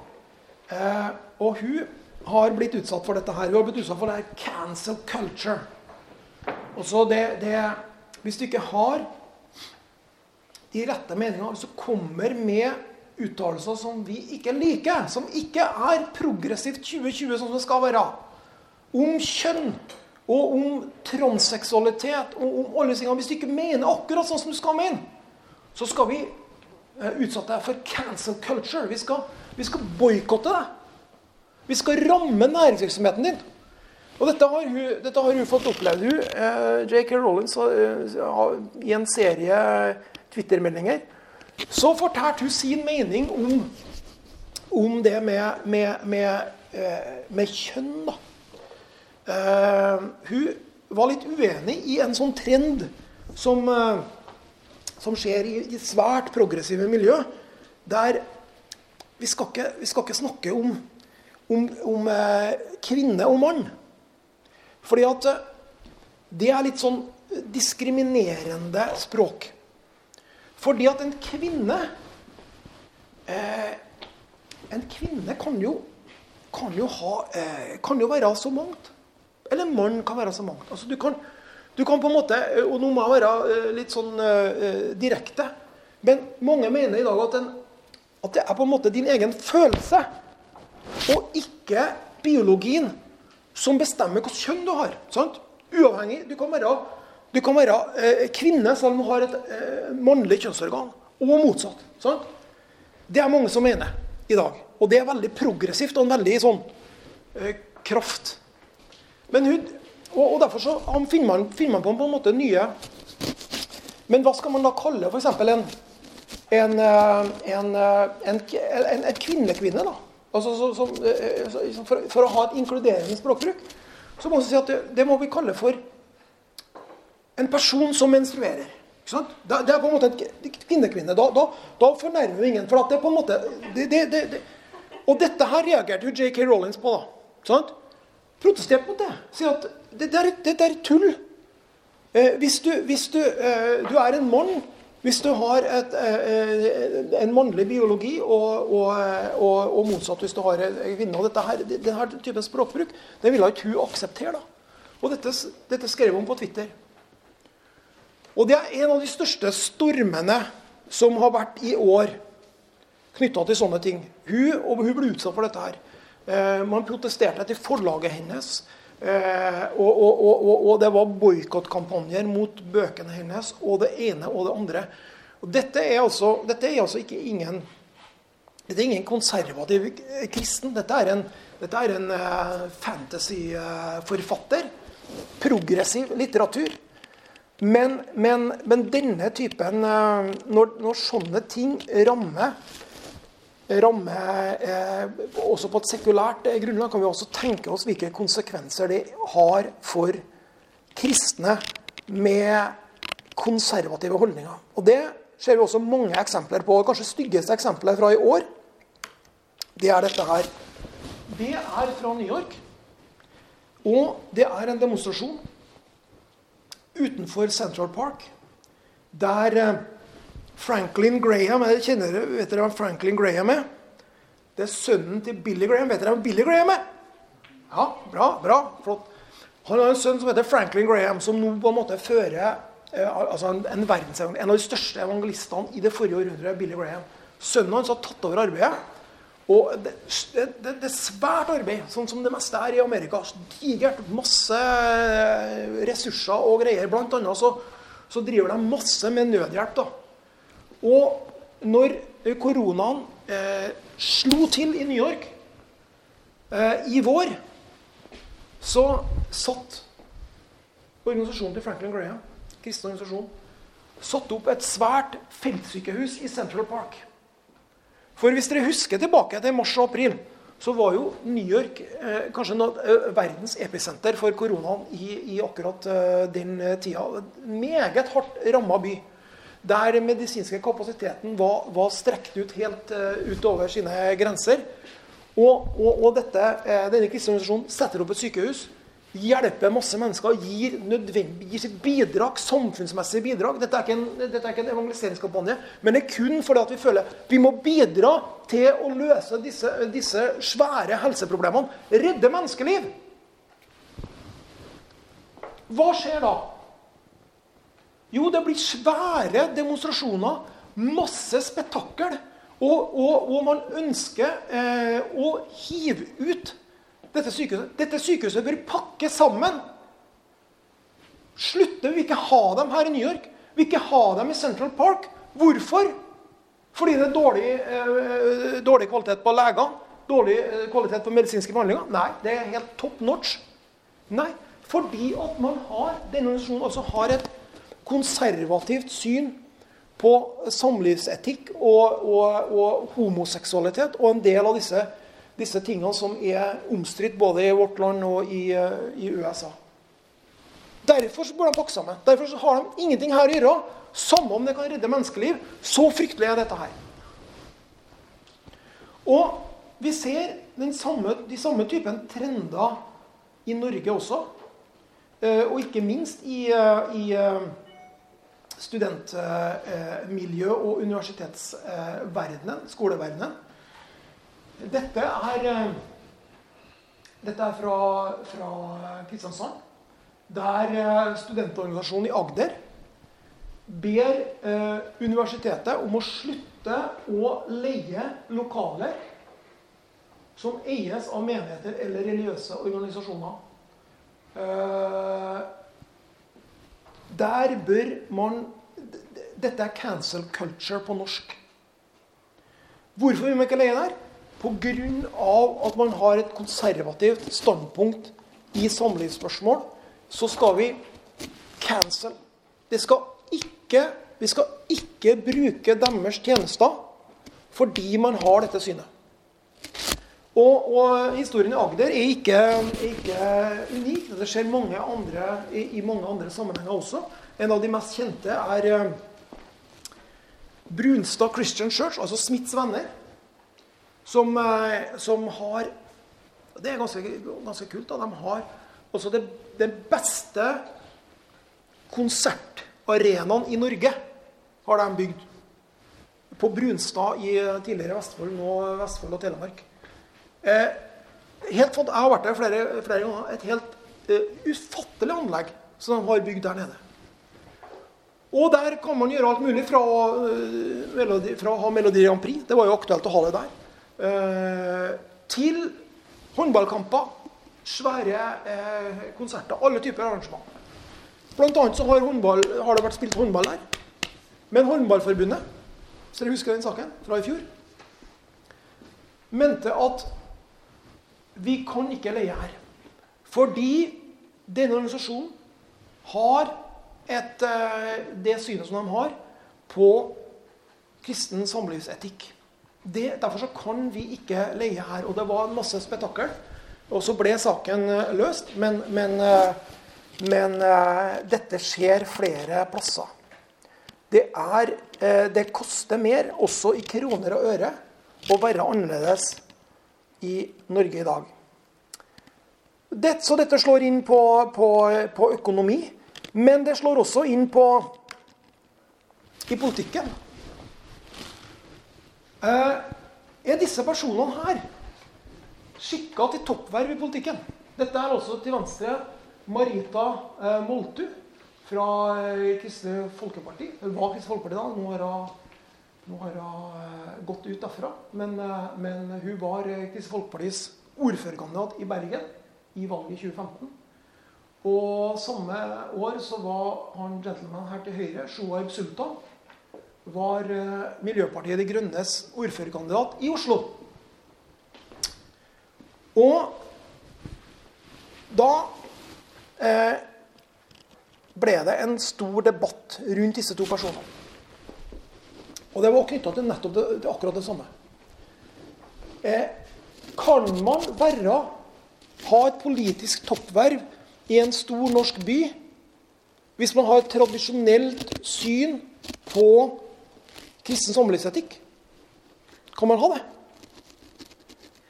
Eh, og hun har blitt utsatt for dette her. Hun har blitt utsatt for det her cancel culture. Og så det, det, Hvis du ikke har de rette meningene, hvis du kommer med uttalelser som vi ikke liker, som ikke er progressivt 2020 sånn som det skal være, om kjønn og om transseksualitet og om alle tingene Hvis du ikke mener akkurat sånn som du skal mene, så skal vi uh, utsette deg for cancel culture. Vi skal, vi skal boikotte deg. Vi skal ramme næringsvirksomheten din. Og dette har hun, dette har hun fått opplevd, hun. Eh, J.K. Rollins har, i en serie Twitter-meldinger. Så fortalte hun sin mening om, om det med, med, med, med kjønn. da. Hun var litt uenig i en sånn trend som som skjer i, i svært progressive miljø, der vi skal ikke, vi skal ikke snakke om, om, om eh, kvinne og mann. Fordi at eh, det er litt sånn diskriminerende språk. Fordi at en kvinne eh, En kvinne kan jo, kan jo, ha, eh, kan jo være så mangt. Eller mann kan være så mangt. Altså, du, kan, du kan på en måte, Og nå må jeg være uh, litt sånn uh, direkte. Men mange mener i dag at, en, at, det er på en måte din egen følelse, og ikke biologien, som bestemmer hvilket kjønn du har. Sant? Uavhengig. Du kan være, du kan være uh, kvinne selv om du har et mannlig kjønnsorgan, og motsatt. Sant? Det er mange som mener i dag. Og det er veldig progressivt og en veldig sånn kraft. Men hun, og, og Derfor så finner man, finner man, på en måte nye Men hva skal man da kalle f.eks. En, en, eh, en, eh, en, en, kvinnekvinne? da? Altså, så, så, så, for, for, å ha et inkluderende språkbruk, så må vi si at det, det må vi kalle for en person som menstruerer. Det, det, er på en måte en kvinnekvinne. Da, da, da fornærmer vi ingen. for det er på en måte, det, Og dette her reagerte jo J.K. Rollins på. da, sant? Protestert mot det. Sier at det, er, det, det er tull. Eh, hvis, du, hvis du, eh, du, er en mann, hvis du har et, eh, en mannlig biologi, og, og, og, og, motsatt hvis du har en kvinne og dette her, Denne typen språkbruk det ville ikke hun akseptere. da. Og dette, dette skrev hun på Twitter. Og det er en av de største stormene som har vært i år knytta til sånne ting. Hun, og hun ble utsatt for dette her. Eh, man protesterte etter forlaget hennes. Eh, og, og, og, og det var boikottkampanjer mot bøkene hennes, og det ene og det andre. Og dette er altså, dette er altså ikke ingen dette er ingen konservativ kristen. Dette er en, dette er en uh, fantasyforfatter. Progressiv litteratur. Men, men, men denne typen når, når, sånne ting rammer ramme eh, også på et sekulært eh, grunnlag, kan vi også tenke oss hvilke konsekvenser det har for kristne med konservative holdninger. Og Det ser vi også mange eksempler på. Kanskje styggeste eksempelet fra i år, det er dette her. Det er fra New York. Og det er en demonstrasjon utenfor Central Park der eh, Franklin Graham jeg kjenner, Vet dere hva Franklin Graham er? Det er sønnen til Billy Graham. Vet dere hva Billy Graham er? Ja, bra, bra, flott. Han har en sønn som heter Franklin Graham, som nå på en måte fører eh, altså en, en, en, av de største evangelistene i det forrige århundret, Billy Graham. Sønnen hans har tatt over arbeidet. Og det, det, det, det, er svært arbeid, sånn som det meste er i Amerika. Digert. Masse eh, ressurser og greier. Blant annet så, så driver de masse med nødhjelp. da. Og når koronaen eh, slo til i New York eh, i vår, så satt organisasjonen til Franklin Graham, kristen organisasjon, satte opp et svært feltsykehus i Central Park. For hvis dere husker tilbake til mars og april, så var jo New York eh, kanskje noe, eh, verdens episenter for koronaen i, i akkurat eh, den tida. Meget hardt ramma by der medisinske kapasiteten var, var strekt ut helt uh, utover sine grenser. Og, og, og dette, uh, denne kristne organisasjonen setter opp et sykehus, hjelper masse mennesker, gir, gir sitt bidrag, samfunnsmessig bidrag. Dette er ikke en, dette er ikke en evangeliseringskampanje, men det er kun fordi at vi føler vi må bidra til å løse disse, disse svære helseproblemene. Redde menneskeliv. Hva skjer da? Jo, det blir svære demonstrasjoner, masse spetakkel. Og, og, og man ønsker eh, å hive ut dette sykehuset. Dette sykehuset bør pakke sammen. Slutte. Vi vil ikke ha dem her i New York. Vi vil ikke ha dem i Central Park. Hvorfor? Fordi det er dårlig, eh, dårlig kvalitet på legene? Dårlig eh, kvalitet på medisinske behandlinger? Nei, det er helt top notch. Nei, fordi at man har, denne organisasjonen også har et konservativt syn på samlivsetikk og, og, og, homoseksualitet og en del av disse, disse tingene som er omstridt både i vårt land og i, i USA. Derfor burde de pakke sammen. Derfor har de ingenting her å gjøre. Samme om det kan redde menneskeliv. Så fryktelig er dette her. Og vi ser samme, de samme typen trender i Norge også. Eh, og ikke minst i, eh, i eh, studentmiljø og universitetsverdenen, skoleverdenen. Dette er Dette er fra, fra Kristiansand. Der eh, studentorganisasjonen i Agder ber eh, universitetet om å slutte å leie lokaler som eies av menigheter eller religiøse organisasjoner. Der bør man Dette er cancel culture på norsk. Hvorfor vil man ikke leie der? Pga. at man har et konservativt standpunkt i samlivsspørsmål, så skal vi cancel. Det skal ikke, vi skal ikke bruke deres tjenester fordi man har dette synet. Og, og historien i Agder er ikke, ikke unik. Det skjer mange andre, i, i, mange andre sammenhenger også. En av de mest kjente er uh, Brunstad Christian Church, altså Smiths venner, som, uh, som har Det er ganske, ganske kult. Da. De har også det, den beste konsertarenaen i Norge har de bygd. På Brunstad i tidligere Vestfold, nå Vestfold og Telemark. Eh, helt, jeg har vært der flere, flere ganger. Et helt eh, ufattelig anlegg som de har bygd der nede. Og der kan man gjøre alt mulig fra, uh, melodi, fra å ha Melodi Grand Prix, det var jo aktuelt å ha det der, uh, til håndballkamper, svære konserter, alle typer arrangement. Blant annet så har, håndball, har det vært spilt håndball der. Men Håndballforbundet, så dere husker den saken fra i fjor, mente at vi kan ikke leie her. Fordi denne organisasjonen har et, eh, det synet som de har på kristen samlivsetikk. Det, derfor kan vi ikke leie her. Og det var masse spetakkel. Og så ble saken eh, løst. Men, men, eh, men dette skjer flere plasser. Det, er, det koster mer, også i kroner og øre, å være annerledes i Norge i dag. Det, så dette slår inn på, på, på, økonomi, men det slår også inn på i politikken. Eh, er disse personene her skikka til toppverv i politikken? Dette er altså til venstre Marita eh, Moltu fra eh, Kristelig Folkeparti. Hun var Kristelig Folkeparti da. Nå har hun, nå har hun eh, gått ut derfra. Men, eh, men hun var eh, Kristelig Folkepartis ordførerkandidat i Bergen i valget i 2015. Og samme år så var han gentleman her til høyre, Shoaib Sultan, var Miljøpartiet De Grønnes ordførerkandidat i Oslo. Og da eh, ble det en stor debatt rundt disse to personene. Og det var knytta til nettopp det, til akkurat det samme. Eh, kan man være ha et politisk toppverv i en stor norsk by hvis man har et tradisjonelt syn på kristen samlivsetikk? Kan man ha det?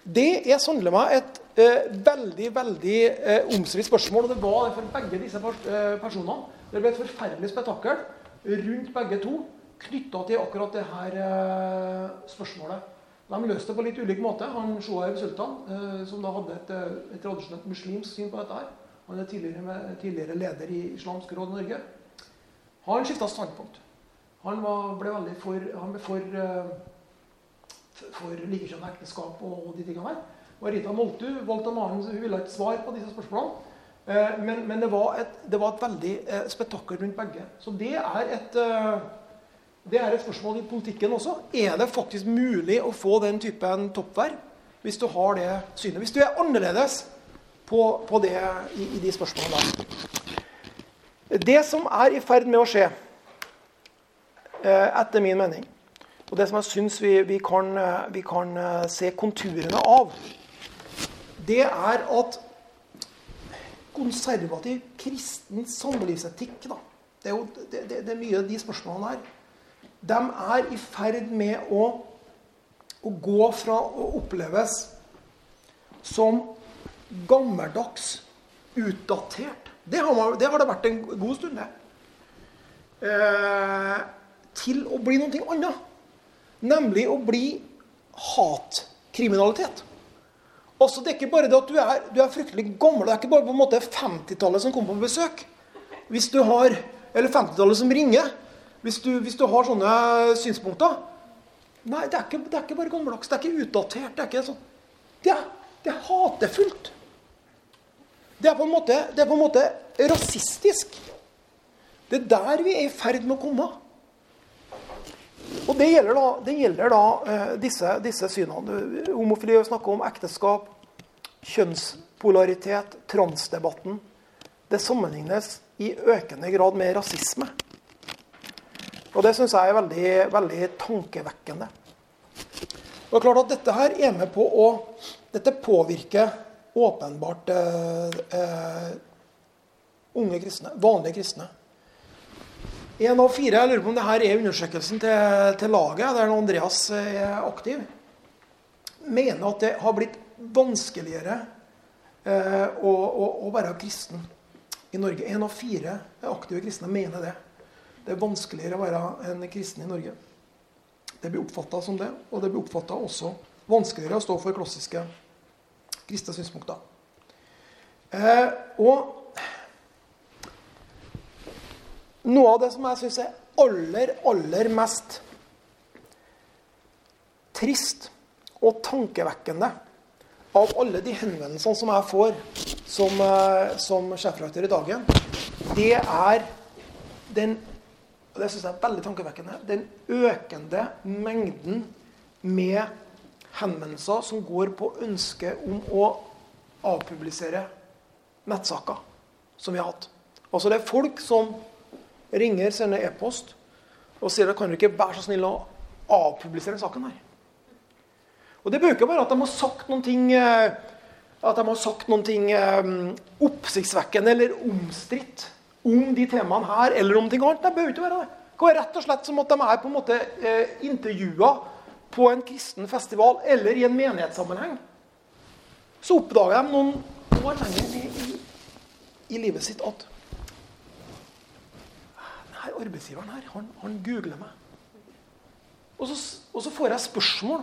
Det er sannelig meg et eh, veldig veldig eh, omstridt spørsmål. Og det var for begge disse pers personene. Det ble et forferdelig spetakkel rundt begge to knytta til akkurat det her eh, spørsmålet. De løste det på litt ulik måte. Han Shoaib Sultan, eh, som da hadde et, eh, et tradisjonelt muslimsk syn på dette her, han er tidligere, tidligere leder i Islamsk råd Norge, han skifta standpunkt. Han var, ble veldig for, han ble for, for likekjønnet ekteskap og de tingene her. Og Rita Moltu valgte en annen, hun ville ha et svar på disse spørsmålene. Men, men det, var et, det, var et, veldig spetakkel rundt begge. Så det er et det er et spørsmål i politikken også. Er det faktisk mulig å få den typen toppverv hvis du har det synet? Hvis du er annerledes på, på det i, i, de spørsmålene. Det som er i ferd med å skje, eh, etter min mening, og det som jeg syns vi, vi, eh, vi kan eh, se konturene av, det er at konservativ kristen samlivsetikk da, det, er jo, det, det, det er mye av de spørsmålene her de er i ferd med å, å gå fra å oppleves som gammeldags, utdatert Det har, man, det, har det vært en god stund, det. Eh, til å bli noe annet. Nemlig å bli hatkriminalitet. Altså, Det er ikke bare det at du er, du er fryktelig gammel. Det er ikke bare på en måte 50-tallet som kommer på besøk. Hvis du har, Eller 50-tallet som ringer. Hvis du, hvis du, har sånne synspunkter. Nei, det er ikke, det er ikke bare gammeldags. Det er ikke utdatert. Det er ikke sånn. Det er, det er hatefullt. Det er, på en måte, det er på en måte rasistisk. Det er der vi er i ferd med å komme. Og Det gjelder da, det gjelder da eh, disse, disse, synene. Homofili snakker om ekteskap, kjønnspolaritet, transdebatten. Det sammenlignes i økende grad med rasisme. Og Det syns jeg er veldig, veldig tankevekkende. Og det er klart at Dette her er med på å Dette påvirker åpenbart eh, eh, unge kristne, vanlige kristne. Én av fire jeg lurer på om dette er undersøkelsen til, til laget, der Andreas er aktiv, mener at det har blitt vanskeligere eh, å, å, å, være kristen i Norge. Én av fire aktive kristne mener det. Det er vanskeligere å være en kristen i Norge. Det blir oppfatta som det, og det blir oppfatta også vanskeligere å stå for klassiske kristne synspunkter. Eh, og noe av det som jeg syns er aller, aller mest trist og tankevekkende av alle de henvendelsene som jeg får som, eh, som sjefredaktør i Dagen, det er den og det synes jeg er veldig tankevekkende den økende mengden med henvendelser som går på ønsket om å avpublisere nettsaker som vi har hatt. Altså det er folk som ringer, sender e-post og sier at kan du ikke være så snill å avpublisere saken her. Og Det bruker bare at de har sagt noen ting eh, at de har sagt noen ting um, oppsiktsvekkende eller omstridt om de temaene her eller om ting annet. Det behøver ikke være det. Det kan være rett og slett som at de er på en måte eh, intervjua på en kristen festival eller i en menighetssammenheng. Så oppdager de noen år lenger ned i, i livet sitt at denne arbeidsgiveren her, han, han googler meg. Og så, og så, får jeg spørsmål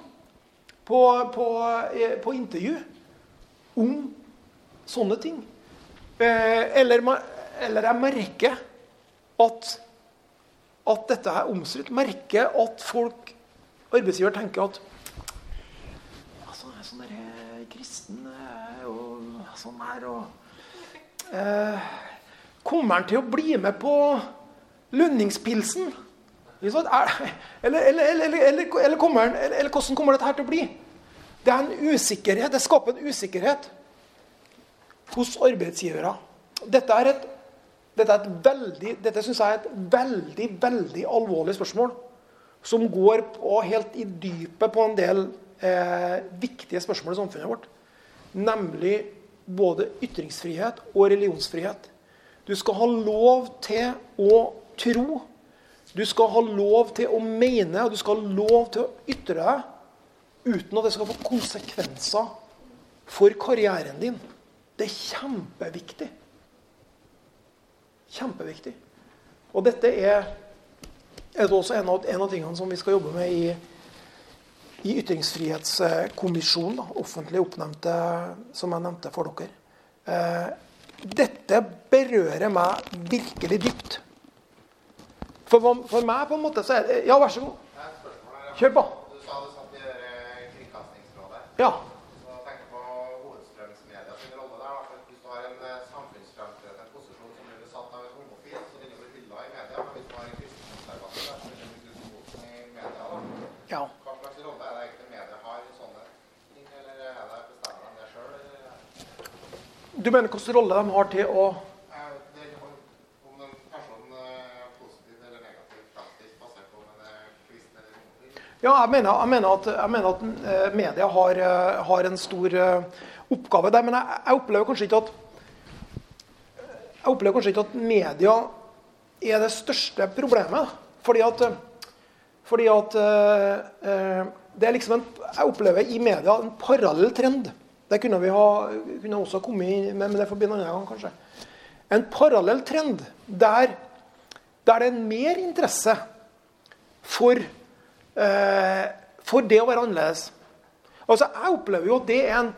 på, på, eh, på intervju om sånne ting. Eh, eller, eller, jeg merker at, at dette er omstridt. Merker at folk, arbeidsgiver, tenker at altså, sånn der, eh, kristen og sånn her og eh, Kommer han til å bli med på Lønningspilsen. Eller, eller, eller, kommer eller, hvordan kommer dette her til å bli? Det er en usikkerhet, det skaper en usikkerhet hos arbeidsgivere. Dette er et, dette, er veldig, dette synes jeg er et veldig, veldig alvorlig spørsmål. Som går på, helt i dypet på en del eh, viktige spørsmål i samfunnet vårt. Nemlig både ytringsfrihet og religionsfrihet. Du skal ha lov til å tro. Du skal ha lov til å mene, og du skal ha lov til å ytre deg uten at det skal få konsekvenser for karrieren din. Det er kjempeviktig. Kjempeviktig. Og dette er, er også en av, en av, tingene som vi skal jobbe med i, i Ytringsfrihetskommisjonen, offentlig oppnevnte, som jeg nevnte for dere. Eh, dette berører meg virkelig dypt. For, for, meg på en måte så er det Ja, vær så god. Kjør på. Du sa du satt i Kringkastingsrådet. Ja. Så tenk på hovedstrømsmedia sin rolle der. Hvis du har en eh, samfunnsfremtredende posisjon som blir besatt av en homofil, så vil du bli hylla i media. Men hvis du har en kristenkonservativ, så vil du bli mot i media. Da. Ja. Hva slags rolle er det egentlig media har i sånne ting, eller er det bestemmer de det sjøl? Du mener hvilken rolle de har til å Ja, jeg mener, jeg mener, at, jeg mener at, eh, media har, eh, har, en stor eh, oppgave der. Men jeg, jeg, opplever kanskje ikke at jeg opplever kanskje ikke at media er det største problemet. Fordi at, fordi at det er liksom en, Jeg opplever i media en parallell trend. Det kunne vi ha, kunne også kommet med, men det får bli en annen gang, kanskje. En parallell trend der, der det er mer interesse for Eh, for det å være annerledes. Altså, Jeg opplever jo at det er en,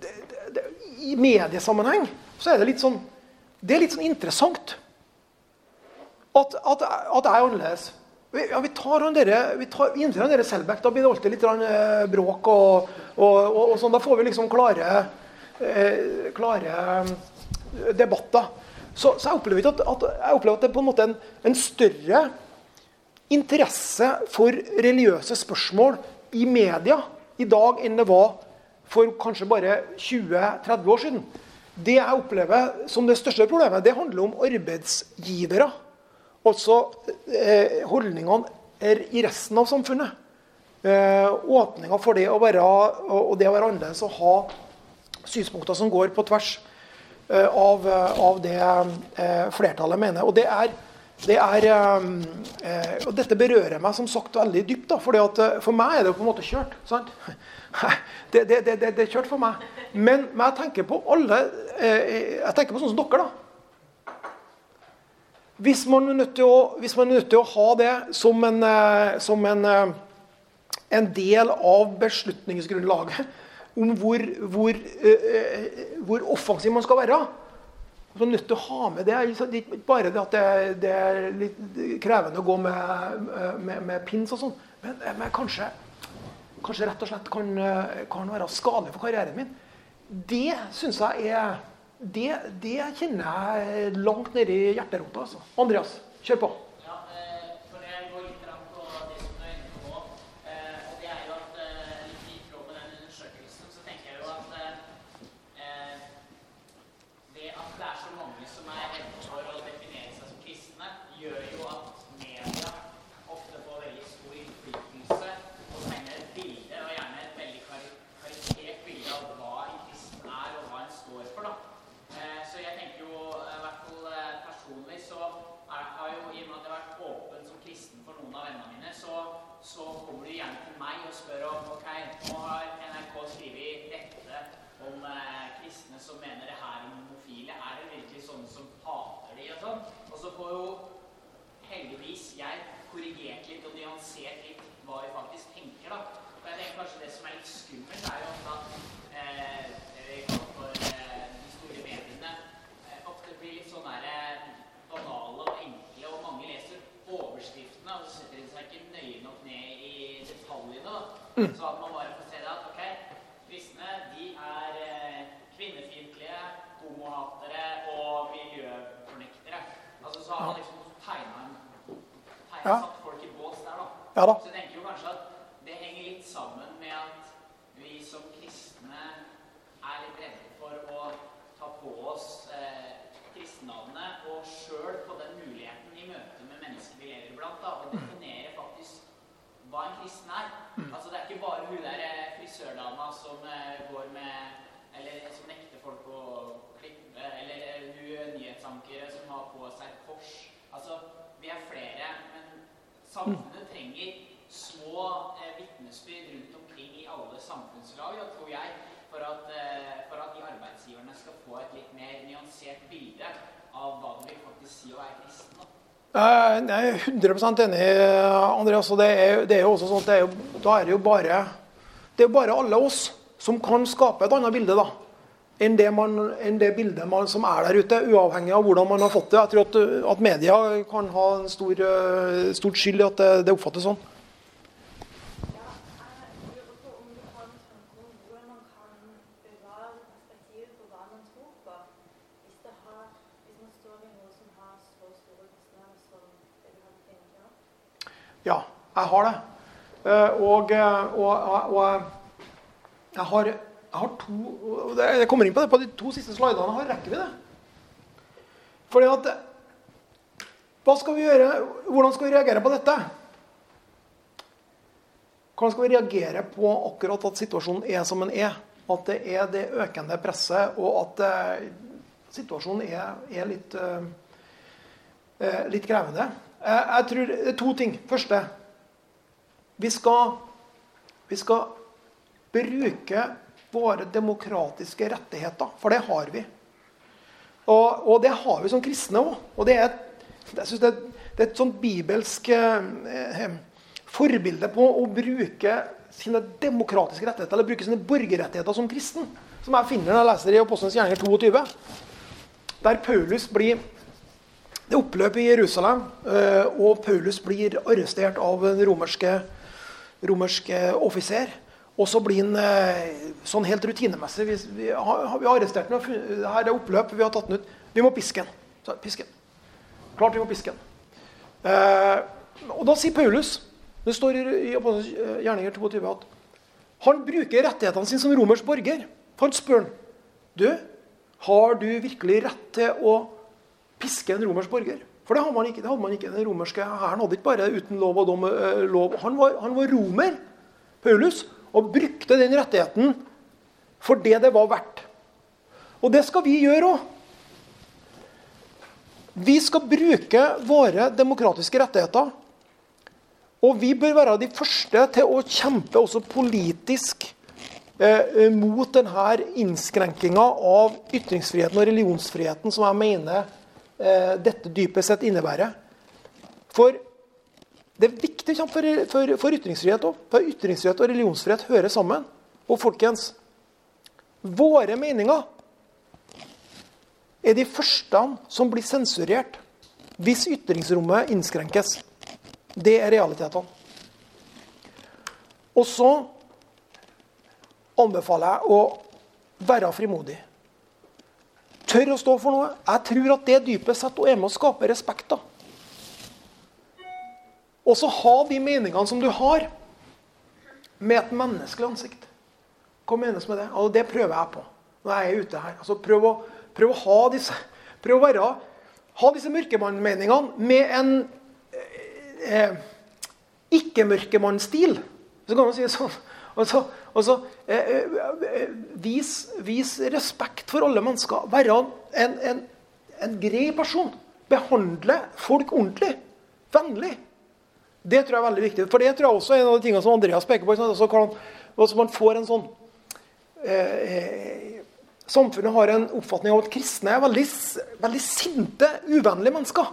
det, det, I mediesammenheng så er det litt sånn Det er litt sånn interessant at, at, at jeg er annerledes. Ja, vi tar han dere, vi, tar, vi han dere Selbekk. Da blir det alltid litt eh, bråk og, og, og, og, sånn. Da får vi liksom klare, eh, klare eh, debatter. Så, så, jeg opplever at, at, jeg opplever at det er på en måte en, en større interesse for religiøse spørsmål i media i dag enn det var for kanskje bare 20-30 år siden. Det jeg opplever som det største problemet, det handler om arbeidsgivere. Altså eh, holdningene i resten av samfunnet. Eh, åpninga for det å være, og det å være annerledes og ha synspunkter som går på tvers eh, av, av, det eh, flertallet mener. Og det er det er, eh, og Dette berører meg som sagt veldig dypt. Da, fordi at eh, For meg er det på en måte kjørt. sant? Det, det, det, det, er kjørt for meg. Men, men, jeg tenker på alle eh, Jeg tenker på sånne som dere. da. Hvis man er nødt til å, er nødt til å ha det som en, eh, som en, eh, en del av beslutningsgrunnlaget om hvor, hvor, hvor offensiv man skal være så nødt til å ha med det. Det er ikke bare det at det, det er litt krevende å gå med, med, med pins og sånn, men, men kanskje, kanskje, rett og slett kan, kan være skadelig for karrieren min. Det syns jeg er det, det, kjenner jeg langt nedi hjerterota. Altså. Andreas, kjør på. Så at man bare får se det at ok, kristne de er eh, kvinnefiendtlige, homohatere og miljøfornektere. Altså Så har man liksom tegna ja. satt folk i bås der, da. Ja, da. Så jeg tenker jo kanskje at det henger litt sammen med at vi som kristne er litt redde for å ta på oss eh, kristennavnet og sjøl få den muligheten i møte med mennesker vi lever blant, da, og definere faktisk hva en kristen er. Mm. Altså Det er ikke bare hun der eh, frisørdama som eh, går med Eller som nekter folk å klippe, eller eh, hun nyhetsankere som har på seg kors. Altså, vi er flere, men samfunnet trenger små eh, vitnesbyrd rundt omkring i alle samfunnslag, tror jeg, for at, eh, for at de arbeidsgiverne skal få et litt mer nyansert bilde av hva det vil faktisk si å være kristen. Da. Jeg er 100 enig, Andreas. Det er, det er jo også sånn at er da er det jo bare det er bare alle oss som kan skape et annet bilde da, enn det, man, enn det bildet man, som er der ute, uavhengig av hvordan man har fått det. Jeg tror at, at media kan ha en stor, eh, stort skyld i at det, det oppfattes sånn. Ja, jeg har det. Og, og, eh, og, og jeg, har, jeg har, to Jeg kommer inn på det på de to siste slidene. Har det? Fordi at Hva skal vi gjøre? Hvordan skal vi reagere på dette? Hvordan skal vi reagere på akkurat at situasjonen er som den er? At det er det økende presset, og at eh, situasjonen er, er litt, eh, litt krevende. Eh, jeg tror det er to ting. Første vi skal, vi skal bruke våre demokratiske rettigheter, for det har vi. Og, og det har vi som kristne òg. Og det er, det, det er et sånt bibelsk eh, forbilde på å bruke sine demokratiske rettigheter, eller bruke sine borgerrettigheter som kristen. som jeg finner når jeg leser i Apostelens gjerninger 22, der Paulus blir Det er oppløp i Jerusalem, eh, og Paulus blir arrestert av en romerske, romerske offiser. Og så blir han eh, sånn helt rutinemessig Vi, vi, har, vi har arrestert ham. Her er oppløp. Vi har tatt den ut. Vi må piske. Så, pisken. Klart vi må piske den. Eh, og da sier Paulus Det står i, i gjerninger 22 at han bruker rettighetene sine som romersk borger. For Han spør han, du, har du virkelig rett til å piske en romersk borger? For det hadde man ikke. hadde man ikke. Den romerske hæren hadde ikke bare uten lov og dom øh, lov. Han var, han var, romer, Paulus, og brukte den rettigheten for det det var verdt. Og det skal vi gjøre òg. Vi skal bruke våre demokratiske rettigheter. Og vi bør være de første til å kjempe også politisk Eh, eh, mot denne innskrenkinga av ytringsfriheten og religionsfriheten som jeg mener eh, dette dypest sett innebærer. For det er viktig for, for, for ytringsfrihet òg. For ytringsfrihet og religionsfrihet hører sammen. Og folkens, våre meninger er de første som blir sensurert hvis ytringsrommet innskrenkes. Det er realitetene. Og så anbefaler jeg å være frimodig. Tør å stå for noe. Jeg tror at det dypest sett er med å skape respekt. da. Og så ha de meningene som du har, med et menneskelig ansikt. Hva menes med det? Altså, det prøver jeg på når jeg er ute her. Altså, prøv, å, prøv å ha disse prøv å være, ha disse mørkemannmeningene med en eh, eh ikke-mørkemannstil. Så kan man si sånn. Altså, altså eh, vis, vis, respekt for alle mennesker. Være en, en, en grei person. Behandle folk ordentlig. Vennlig. Det tror jeg er veldig viktig. For det tror jeg også er en av de tingene som Andreas peker på. Altså, kan, altså man får en sånn eh, Samfunnet har en oppfatning av at kristne er veldig, veldig sinte, uvennlige mennesker.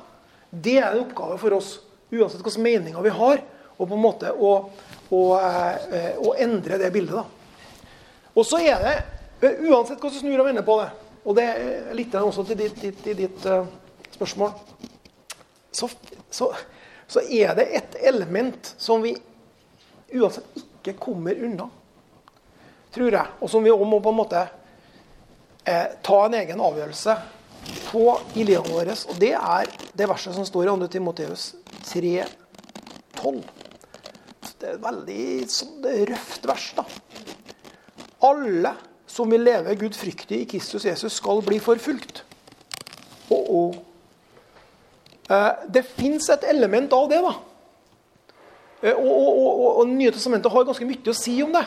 Det er en oppgave for oss, uansett hvilke meninger vi har. Og på en måte å å, å og endre det bildet. da. Og så er det, eh, uansett hvordan du snur og vender på det, og det er litt også til ditt, ditt, ditt, ditt spørsmål, så, så, så, er det et element som vi uansett ikke kommer unna, tror jeg. Og som vi òg må på en måte eh, ta en egen avgjørelse på i livet vårt. Og det er det verset som står i 2. Timoteus 3,12 det er et veldig sånn, røft vers. da. Alle som vil leve gudfryktig i Kristus Jesus, skal bli forfulgt. Og, oh. Det fins et element av det. da. Eh, og, og, og, og Nye testamentet har ganske mye å si om det.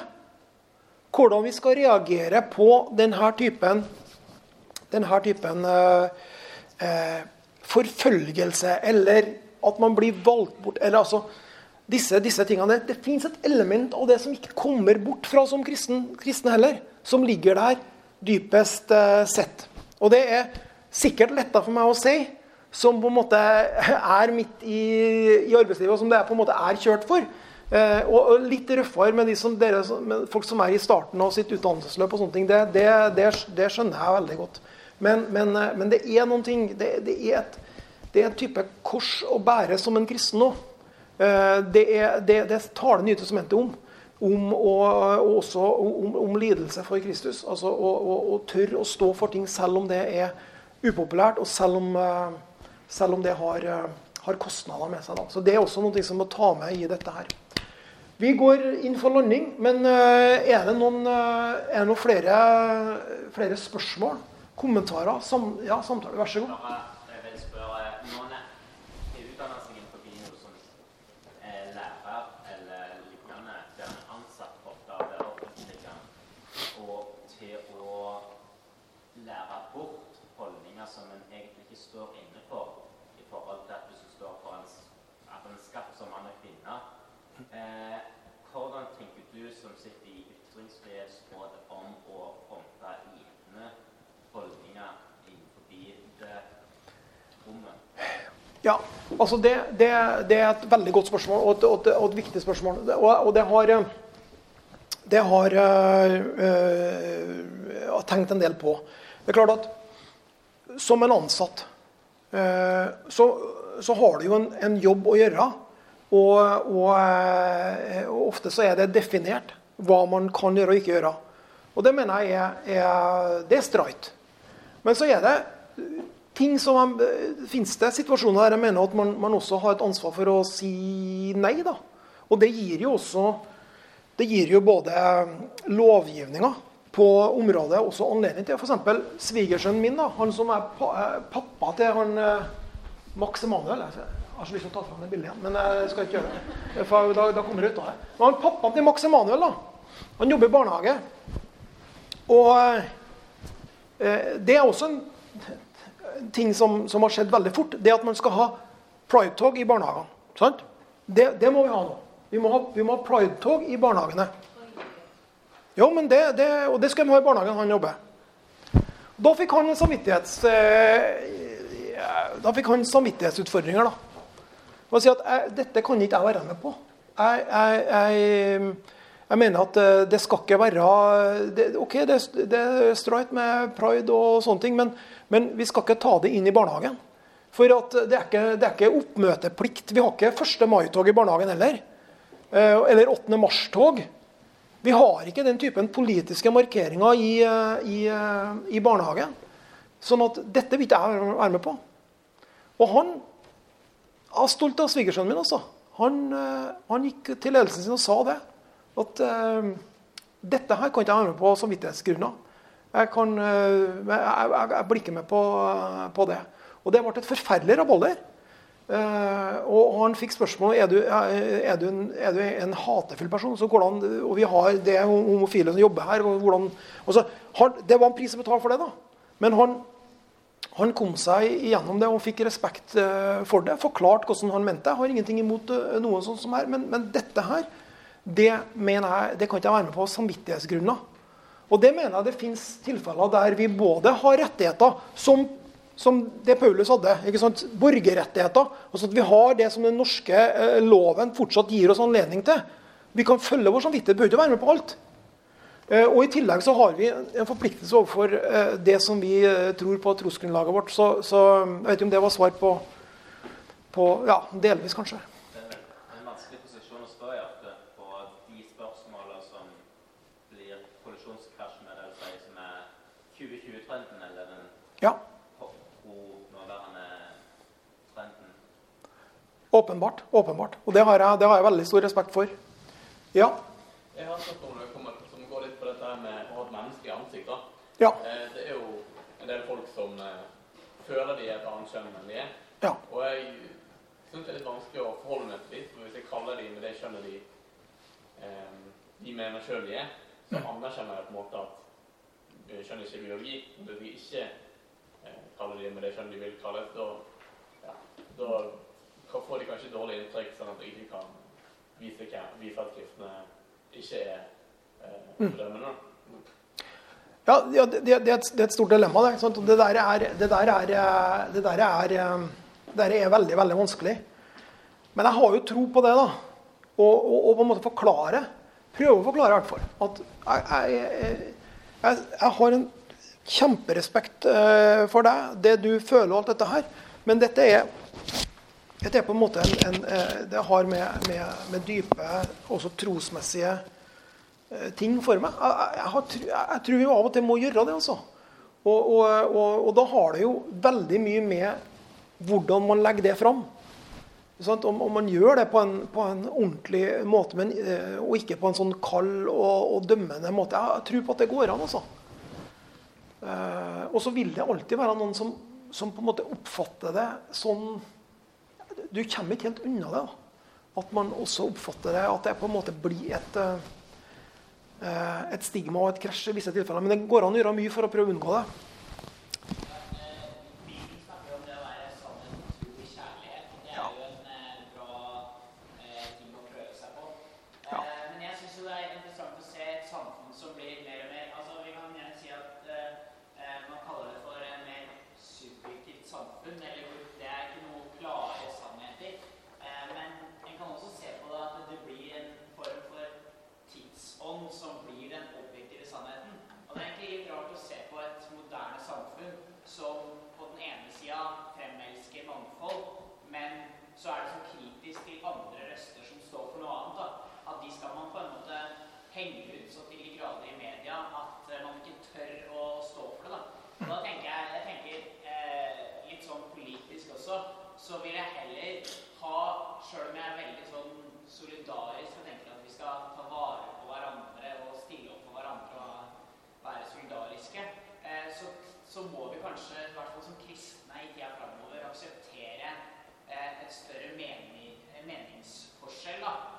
Hvordan vi skal reagere på denne typen, denne typen eh, uh, forfølgelse, eller at man blir valgt bort. eller altså disse, disse tingene. Det, det fins et element av det som ikke kommer bort fra som kristen, kristne heller. Som ligger der dypest eh, sett. Og det er sikkert lettere for meg å si, som på en måte er midt i, i arbeidslivet, og som det er på en måte er kjørt for. Eh, og, og, litt røffere med, de som, dere, med, folk som er i starten av sitt utdannelsesløp. og sånne ting, Det, det, det, det skjønner jeg veldig godt. Men, men, uh, men, det er noen ting Det, er et, det er en type kors å bære som en kristen òg. Eh, det, er, det, det taler Nye testamentet om. Om, og, og også om, om, lidelse for Kristus. Altså å tørre å stå for ting selv om det er upopulært, og selv om, eh, selv om det har, eh, har, kostnader med seg. Da. Så Det er også noe som må ta med i dette her. Vi går inn for landing, men er det noen, er det noen flere, flere, spørsmål? Kommentarer? Sam, ja, samtale. Vær så god. Ja, altså det, det, det, er et veldig godt spørsmål og et, og et, og et viktig spørsmål. Og, og det, har, det har øh, tenkt en del på. Det er klart at som en ansatt øh, så, så, har du jo en, en jobb å gjøre. Og, og, ofte så er det definert hva man kan gjøre og ikke gjøre. Og det mener jeg er, er, det er streit. Men så er det ting som finnes det situasjoner der jeg mener at man, man, også har et ansvar for å si nei. da. Og det gir jo også det gir jo både lovgivninga på området også anledning til. F.eks. svigersønnen min, da, han som er pappa til han eh, Max Emanuel. Jeg har så lyst til å ta fram det bildet igjen, men jeg skal ikke gjøre det. For da, da kommer det ut av det. Men han pappaen til Max Emanuel da, han jobber i barnehage. Og eh, det er også en ting som, som, har skjedd veldig fort. Det er at man skal ha pridetog i barnehagene. Sant? Det, det må vi ha nå. Vi må ha, vi må ha pridetog i barnehagene. Jo, men det, det, og det skal vi ha i barnehagen han jobber. Da fikk han samvittighets... Eh, da fikk han samvittighetsutfordringer, da. Og si at jeg, Dette kan ikke jeg være med på. Jeg, jeg, jeg, jeg mener at eh, det skal ikke være det, OK, det, det er streit med pride og sånne ting, men, men, vi skal ikke ta det inn i barnehagen. For det er, ikke, det er ikke oppmøteplikt. Vi har ikke 1. mai-tog i barnehagen heller. Eh, eller 8. mars-tog. Vi har ikke den typen politiske markeringer i, eh, i, i barnehagen. Sånn at dette vil ikke jeg være med på. Og han er stolt av svigersønnen min. altså. Han, han, gikk til ledelsen sin og sa det. At uh, dette her kan ikke jeg være med på samvittighetsgrunner. Jeg, kan, uh, jeg, jeg, jeg, blir med på, uh, på det. Og det ble et forferdelig rabalder. Uh, og han fikk spørsmål er du er du en, er du en hatefull person. Hvordan, og vi har det homofile som jobber her. Og hvordan, og så, han, det var en pris å betale for det. da. Men han, han kom seg igjennom det og fikk respekt for det. Forklart hvordan han mente det. Har ingenting imot noen sånn som her, men, men, dette her det mener jeg, det kan ikke jeg være med på av samvittighetsgrunner. Og det mener jeg det finnes tilfeller der vi både har rettigheter som som det Paulus hadde. ikke sant? Borgerrettigheter. Altså at vi har det som den norske eh, loven fortsatt gir oss anledning til. Vi kan følge vår samvittighet. Bør ikke være med på alt. Eh, og I tillegg så har vi en forpliktelse overfor eh, det som vi eh, tror på trosgrunnlaget vårt. Så, så, jeg vet ikke om det var svar på, på Ja, delvis, kanskje. Åpenbart. åpenbart. Og det har, jeg, det har jeg veldig stor respekt for. Ja? Jeg har spørsmål som går litt på dette med å ha et menneske i ansiktet. Ja. Eh, det er jo en del folk som eh, føler de er et annet kjønn enn de er. Ja. Og jeg syns det er litt vanskelig å forholde meg til dem. For hvis jeg kaller dem med det kjønnet de, eh, de mener sjøl de er, så mm. anerkjenner jeg på en måte at kjønn ikke er biologi. Det er ikke kaller med det kjønnet de vil kalles, da, ja, da får de kanskje dårlig inntrykk, sånn at de ikke kan vise, vise at kristne ikke er eh, mm. fordømmende. Ja, ja det, det, er et, det, er et, stort dilemma. Det, sånn det der, er, det der, er, det der er, det der er veldig, veldig vanskelig. Men jeg har jo tro på det, da. Og, og, og på en måte forklare. Prøve å forklare, i hvert fall. At jeg, jeg, jeg, jeg har en kjemperespekt uh, for deg, det du føler og alt dette her. Men dette er dette er på en måte en, en, eh, Det har med, med, med, dype, også trosmessige eh, ting for meg. Jeg, jeg, har, jeg, tror vi av og til må gjøre det. altså. Og, og, og, og, da har det jo veldig mye med hvordan man legger det fram. Om, om, man gjør det på en, på en ordentlig måte, men, eh, og ikke på en sånn kald og, dømmende måte. Jeg tror på at det går an. altså. Og så vil det alltid være noen som, som på en måte oppfatter det sånn du kommer ikke helt unna det. da. At man også oppfatter det, at det på en måte blir et, uh, et stigma og et krasj i visse tilfeller. Men det går an å gjøre mye for å prøve å unngå det.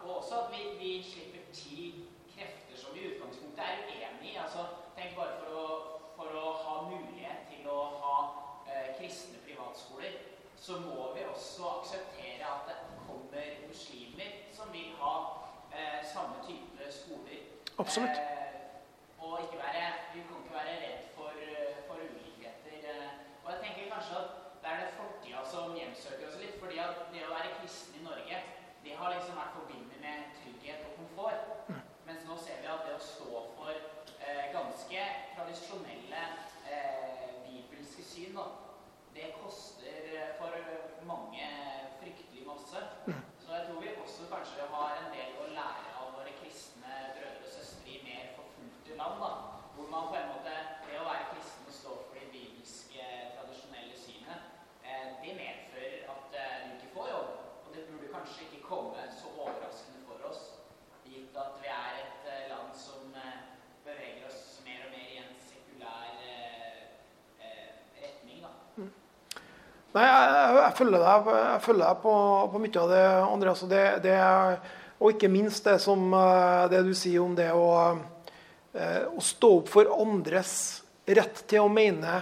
Og også at vi, vi slipper til krefter som vi i utgangspunktet er uenig i. Altså, tenk bare for å, for å ha mulighet til å ha eh, kristne privatskoler, så må vi også akseptere at det kommer muslimer som vil ha eh, samme type skoler. Absolutt. Eh, og ikke være, vi kan ikke være redd for, eh, for ulikheter. eh. Og jeg tenker kanskje at det er det fortida som hjemsøker oss litt. fordi at det å være kristen i Norge, det har liksom vært forbundet med trygghet og komfort. Mens nå ser vi at det å stå for eh, ganske tradisjonelle eh, bibelske syn, da, det koster eh, for mange fryktelig masse. Så jeg tror vi også kanskje har en del å lære av våre kristne brødre og søstre i mer forfulgte land. da, Hvor man på en måte, det å være kristen og stå for de bibelske, tradisjonelle synet, eh, det medfører at eh, du ikke får jobb. Og det burde kanskje ikke komme så overraskende for oss, gitt at vi er et eh, land som eh, beveger oss mer og mer i en sekulær eh, retning. da. Nei, jeg, jeg, følger deg, jeg følger deg på, på mye av det, Andreas. Det, det, og ikke minst det, som, det du sier om det å, å stå opp for andres rett til å mene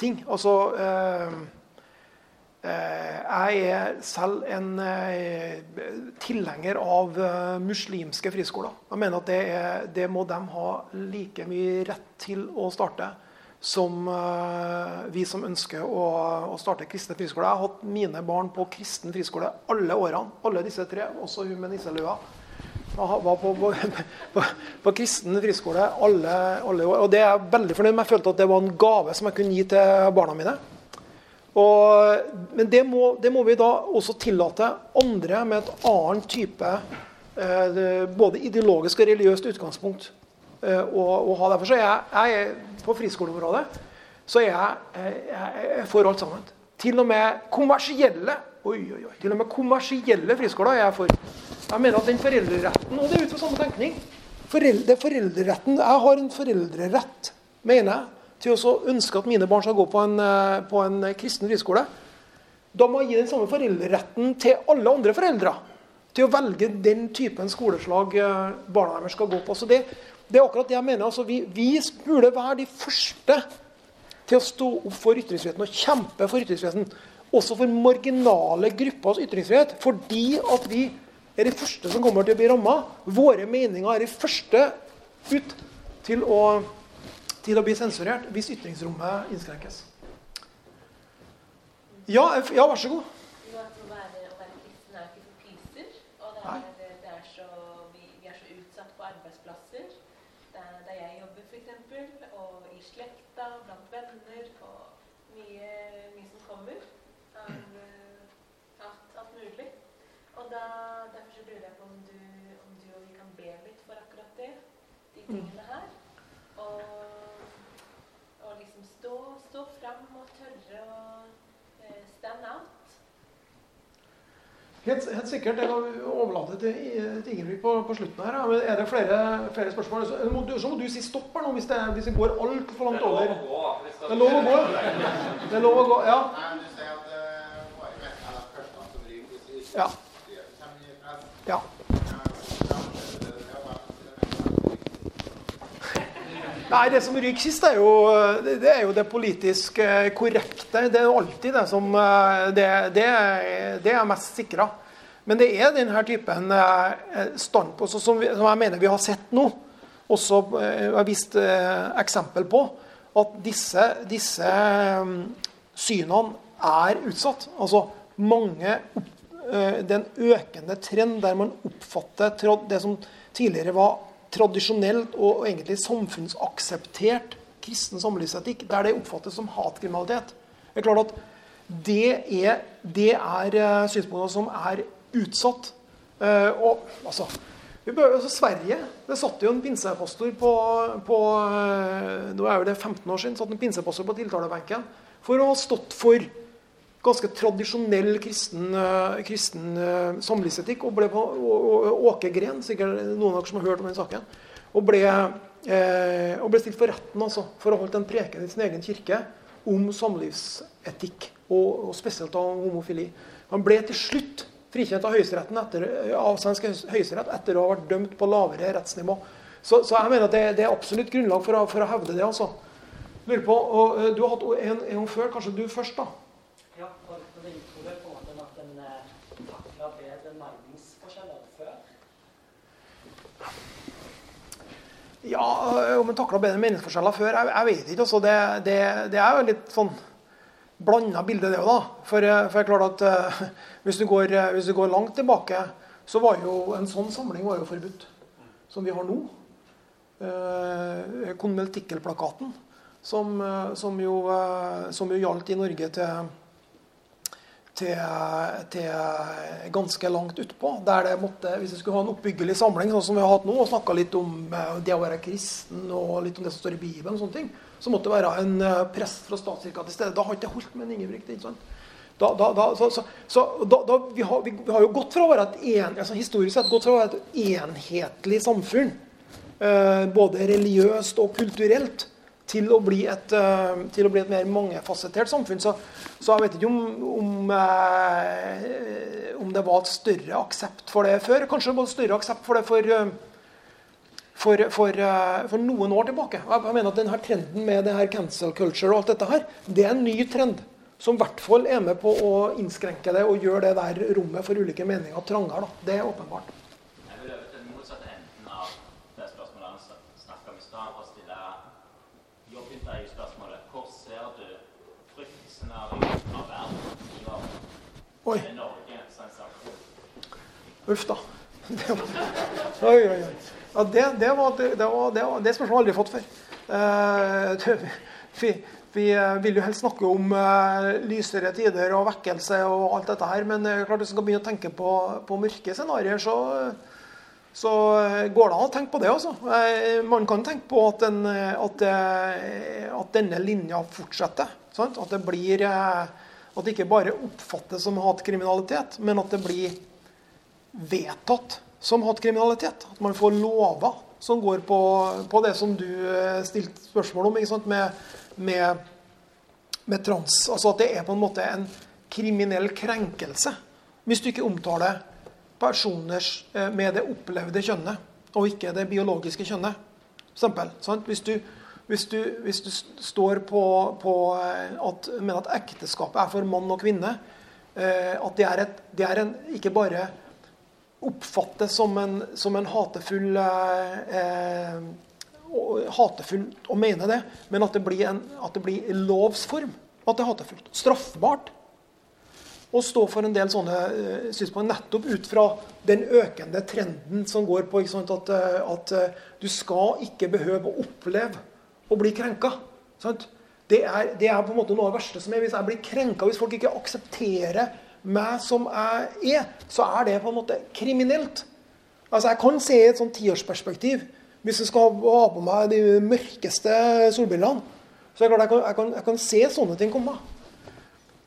ting. Altså eh, Jeg er selv en eh, tilhenger av eh, muslimske friskoler. Jeg mener at det, er, det må de ha like mye rett til å starte som eh, vi som ønsker å, å starte kristne friskoler. Jeg har hatt mine barn på kristen friskole alle årene. Alle disse tre, også hun med nisselua. Jeg var på, på, på, på kristen friskole alle, alle år. Og det er jeg veldig fornøyd med. Jeg følte at det var en gave som jeg kunne gi til barna mine. Og, men det må, det må vi da også tillate andre med et annet type eh, både ideologisk og religiøst utgangspunkt eh, å, å ha. Derfor så er jeg, jeg på friskoleområdet så er jeg, jeg, jeg for alt sammen. Til og med kommersielle oi, oi, oi, til og med kommersielle friskoler er jeg for. Jeg mener at den foreldreretten Og det er ut fra samme tenkning. Foreldre, foreldreretten, Jeg har en foreldrerett, mener jeg, til å ønske at mine barn skal gå på en, eh, på en kristen friskole. Da må jeg gi den samme foreldreretten til alle andre foreldre. Til å velge den typen skoleslag eh, barna deres skal gå på. Så det, det er akkurat det jeg mener. Altså, vi, vi burde være de første til å stå opp for ytringsfriheten og kjempe for ytringsfriheten. Også for marginale gruppers ytringsfrihet. Fordi at vi er de første som kommer til å bli ramma. Våre meninger er de første ut til å, til å bli sensurert hvis ytringsrommet innskrenkes. Ja, ja, vær så god. Eh, da, derfor så lurer jeg på om du, om du og vi kan be litt for akkurat det. De tingene her. Stå, stå fram og tørre å eh, stand out. Helt, helt sikkert. Jeg kan overlate til, til Ingebrigt på, på slutten her. ja. Men er det flere, flere spørsmål? Så må, du, så må du si stopp her nå hvis det, hvis det går altfor langt over. Det er lov å gå. Det er lov å gå, ja. Nei, men du sier at eh, bare med er de første som vi Ja. ja. Nei, det som ryker sist, er jo det, er jo det politisk eh, korrekte. Det er alltid det som eh, Det, det, det er mest sikra. Men det er denne typen eh, standpunkt som, jeg mener vi har sett nå, også har vist eksempel på, at disse, disse synene er utsatt. Altså mange Det er en økende trend der man oppfatter det som tidligere var tradisjonelt og egentlig samfunnsakseptert kristen samlivsetikk, der det oppfattes som hatkriminalitet. Det er klart at det er, det er eh, synspunkter som er utsatt. Eh, og altså, bør, altså Sverige Det satt jo en pinsepastor på, på eh, nå er jo det 15 år siden, satt en pinsepastor på tiltalebenken for å ha stått for ganske tradisjonell kristen, eh, kristen eh, samlivsetikk. Og ble på og, og, Åke Gren, sikkert noen av dere som har hørt om den saken. Og ble, eh, og ble stilt for retten altså, for å ha holdt en preken i sin egen kirke om samlivsetikk, og, og spesielt om homofili. Han ble til slutt frikjent av, høyesteretten etter, av svensk høyesterett etter å ha vært dømt på lavere rettsnivå. Så, så jeg mener at det, det, er absolutt grunnlag for å, for å hevde det. altså. Lurer på, og eh, Du har hatt en gang før. Kanskje du først, da? Ja, og det tror jeg på en måte at en eh, takler bedre meningsforskjeller før. Ja, om en takla bedre meningsforskjeller før, jeg, jeg vet ikke. altså. Det, det, det er jo litt sånn blanda bilde, det òg, da. For, eh, for jeg er klart at uh, hvis, du går, hvis, du går, langt tilbake, så var jo en sånn samling var jo forbudt. Som vi har nå. Uh, Konventikkelplakaten som, eh, som, jo, eh, som, jo, gjaldt i Norge til, til, til ganske langt utpå. Der det måtte, hvis vi skulle ha en oppbyggelig samling, sånn som vi har hatt nå, og snakka litt om eh, det å være kristen og litt om det som står i Bibelen, og sånne ting, så måtte det være en prest fra statskirka til stede. Da har ikke det holdt med en Ingebrigt. ikke sant? Da, da, da, så, så, så vi, har, vi, har, jo gått fra å være et en, altså historisk sett gått fra å være et enhetlig samfunn, eh, både religiøst og kulturelt, til å bli et, uh, til å bli et mer mangefasettert samfunn. Så, så, jeg vet ikke om, om, uh, om, det var et større aksept for det før. Kanskje det var et større aksept for det for, uh, for, for, for noen år tilbake. Jeg, jeg mener at denne trenden med det her cancel culture og alt dette her, det er en ny trend. Som i hvert fall er med på å innskrenke det og gjøre det der rommet for ulike meninger trangere. Det er åpenbart. Oi. Uff da. Oi, oi, oi. Ja, det, det, var, det, var, det, var, det spørsmålet har jeg aldri fått før. Uh, vi, vi, vil jo helst snakke om uh, lysere tider og vekkelse og alt dette her, men uh, klart hvis man skal begynne å tenke på, på mørke scenarioer, så, så, går det an å tenke på det. også. man kan tenke på at, den, at, at denne linja fortsetter. Sant? At det blir at det ikke bare oppfattes som hatkriminalitet, men at det blir vedtatt som hatkriminalitet. At man får lover som går på, på det som du eh, stilte spørsmål om, med, med, med, trans. Altså at det er på en måte en kriminell krenkelse hvis du ikke omtaler personer eh, med det opplevde kjønnet, og ikke det biologiske kjønnet. Eksempel, sant? Hvis du hvis du, hvis du står på, på eh, at, mener at ekteskapet er for mann og kvinne, eh, at det er, et, det er en, ikke bare oppfattes som en, som en hatefull eh, hatefull å mene det, men at det blir, en, at det blir lovsform. At det er hatefullt. Straffbart. Å stå for en del sånne uh, synspunkter nettopp ut fra den økende trenden som går på sant, at, at du skal ikke behøve å oppleve å bli krenka. Det er, det er, på en måte noe av det verste som er. Hvis jeg blir krenka, hvis folk ikke aksepterer meg som jeg er, så er det på en måte kriminelt. Altså Jeg kan se i et sånn tiårsperspektiv, hvis jeg skal ha på meg de mørkeste solbrillene, så jeg, jeg, kan, jeg, kan, jeg kan se sånne ting komme.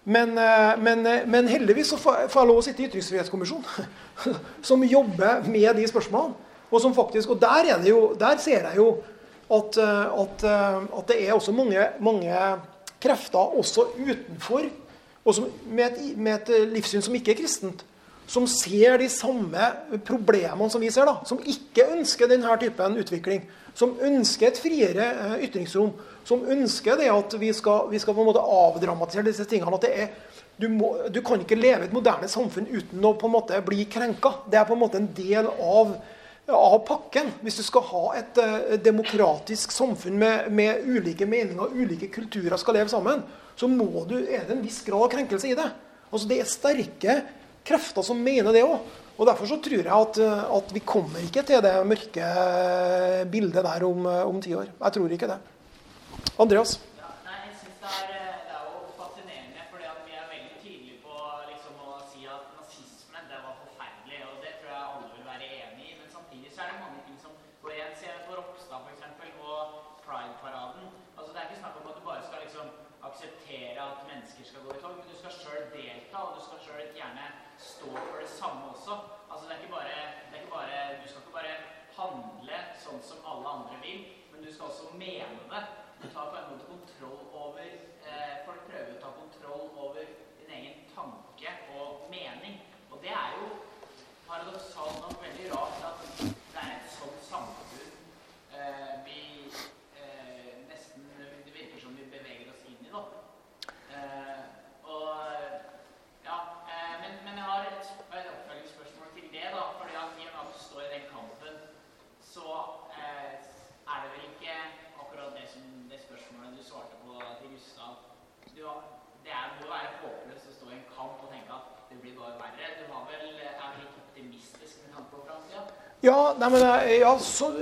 Men, eh, men, eh, men, heldigvis så får jeg lov å sitte i Ytringsfrihetskommisjonen, som jobber med de spørsmålene. Og som faktisk, og der, jo, der ser jeg jo at, eh, at, eh, at det er også mange, mange, krefter også utenfor, og som, med, et, med, et, livssyn som ikke er kristent, som ser de samme problemene som vi ser. da, Som ikke ønsker denne typen utvikling. Som ønsker et friere eh, ytringsrom. Som ønsker det at vi skal, vi skal på en måte avdramatisere disse tingene. at det er du, må, du, kan ikke leve i et moderne samfunn uten å på en måte bli krenka. Det er på en måte en del av av pakken. Hvis du skal ha et uh, demokratisk samfunn med, med, ulike meninger og ulike kulturer skal leve sammen, så må du, er det en viss grad av krenkelse i det. Altså Det er sterke krefter som mener det òg. Og Derfor så tror jeg at, eh, at, vi kommer ikke til det mørke bildet der om, eh, om ti år. Jeg tror ikke det. Andreas? skal også mene det. Du tar på en måte kontroll over eh, Folk prøver å ta kontroll over din egen tanke og mening. Og det er jo paradoksalt Ja, nei, men, eh, ja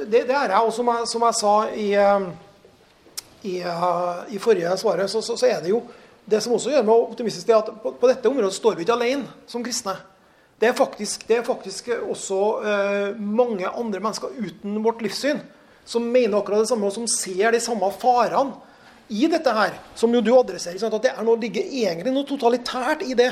det, det er jeg. Og som jeg, som jeg sa i, eh, i, eh, i forrige svaret, så, så, så er det jo Det som også gjør meg optimistisk, det er at på, på dette området står vi ikke alene som kristne. Det er faktisk, det er faktisk også eh, mange andre mennesker uten vårt livssyn som mener akkurat det samme, og som ser de samme farene i dette her, som jo du adresserer. Sånn At det er noe, ligger egentlig noe totalitært i det.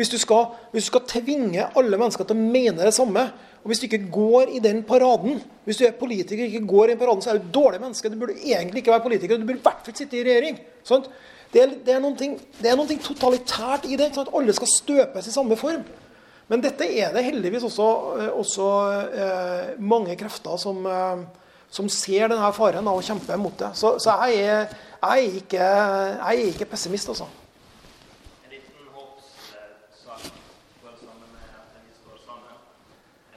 Hvis du, skal, hvis du skal tvinge alle mennesker til å mene det samme, og hvis du ikke går i den paraden Hvis du er politiker og ikke går i den paraden, så er du et dårlig menneske. Du burde egentlig ikke være politiker. Du burde i hvert fall sitte i regjering. Sånt? Det, er, det, er noe, det er noe totalitært i det. Sånn at Alle skal støpes i samme form. Men dette er det heldigvis også, eh, også eh, mange krefter som, eh, som ser denne faren og kjemper mot det. Så, så jeg, er, jeg, er ikke, jeg, er, ikke, pessimist, altså. En liten håpssak for det samme med at vi står sammen.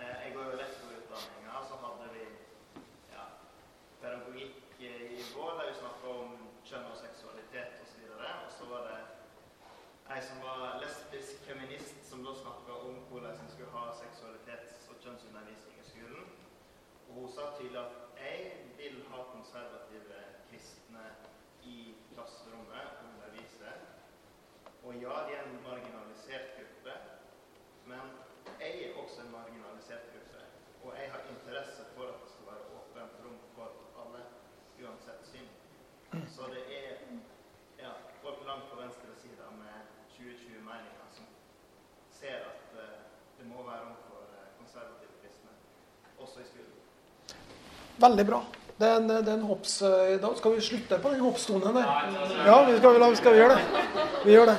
Eh, jeg går jo lektorutdanninga, så hadde vi ja, pedagogikk i går der vi snakka om kjønn og seksualitet osv. Og så var det ei som var lesbisk feminist, som da snakka om hvordan en skulle ha seksualitets- og kjønnsundervisning i skolen. Og hun sa tydelig at jeg vil ha konservative kristne i klasserommet og undervise. Og ja, de er en marginalisert gruppe, men jeg er også en marginalisert gruppe. Og jeg har interesse for at det skal være åpent rom for alle, uansett syn. Så det er ja, folk langt på venstresida med 2020-meninger som ser at eh, det må være rom for eh, konservative kristne, også i skolen. Veldig bra. Det er en, det er en hopps... Da skal vi slutte på den hoppstonen der. Ja, vi skal, vi skal vi gjøre det. Vi gjør det.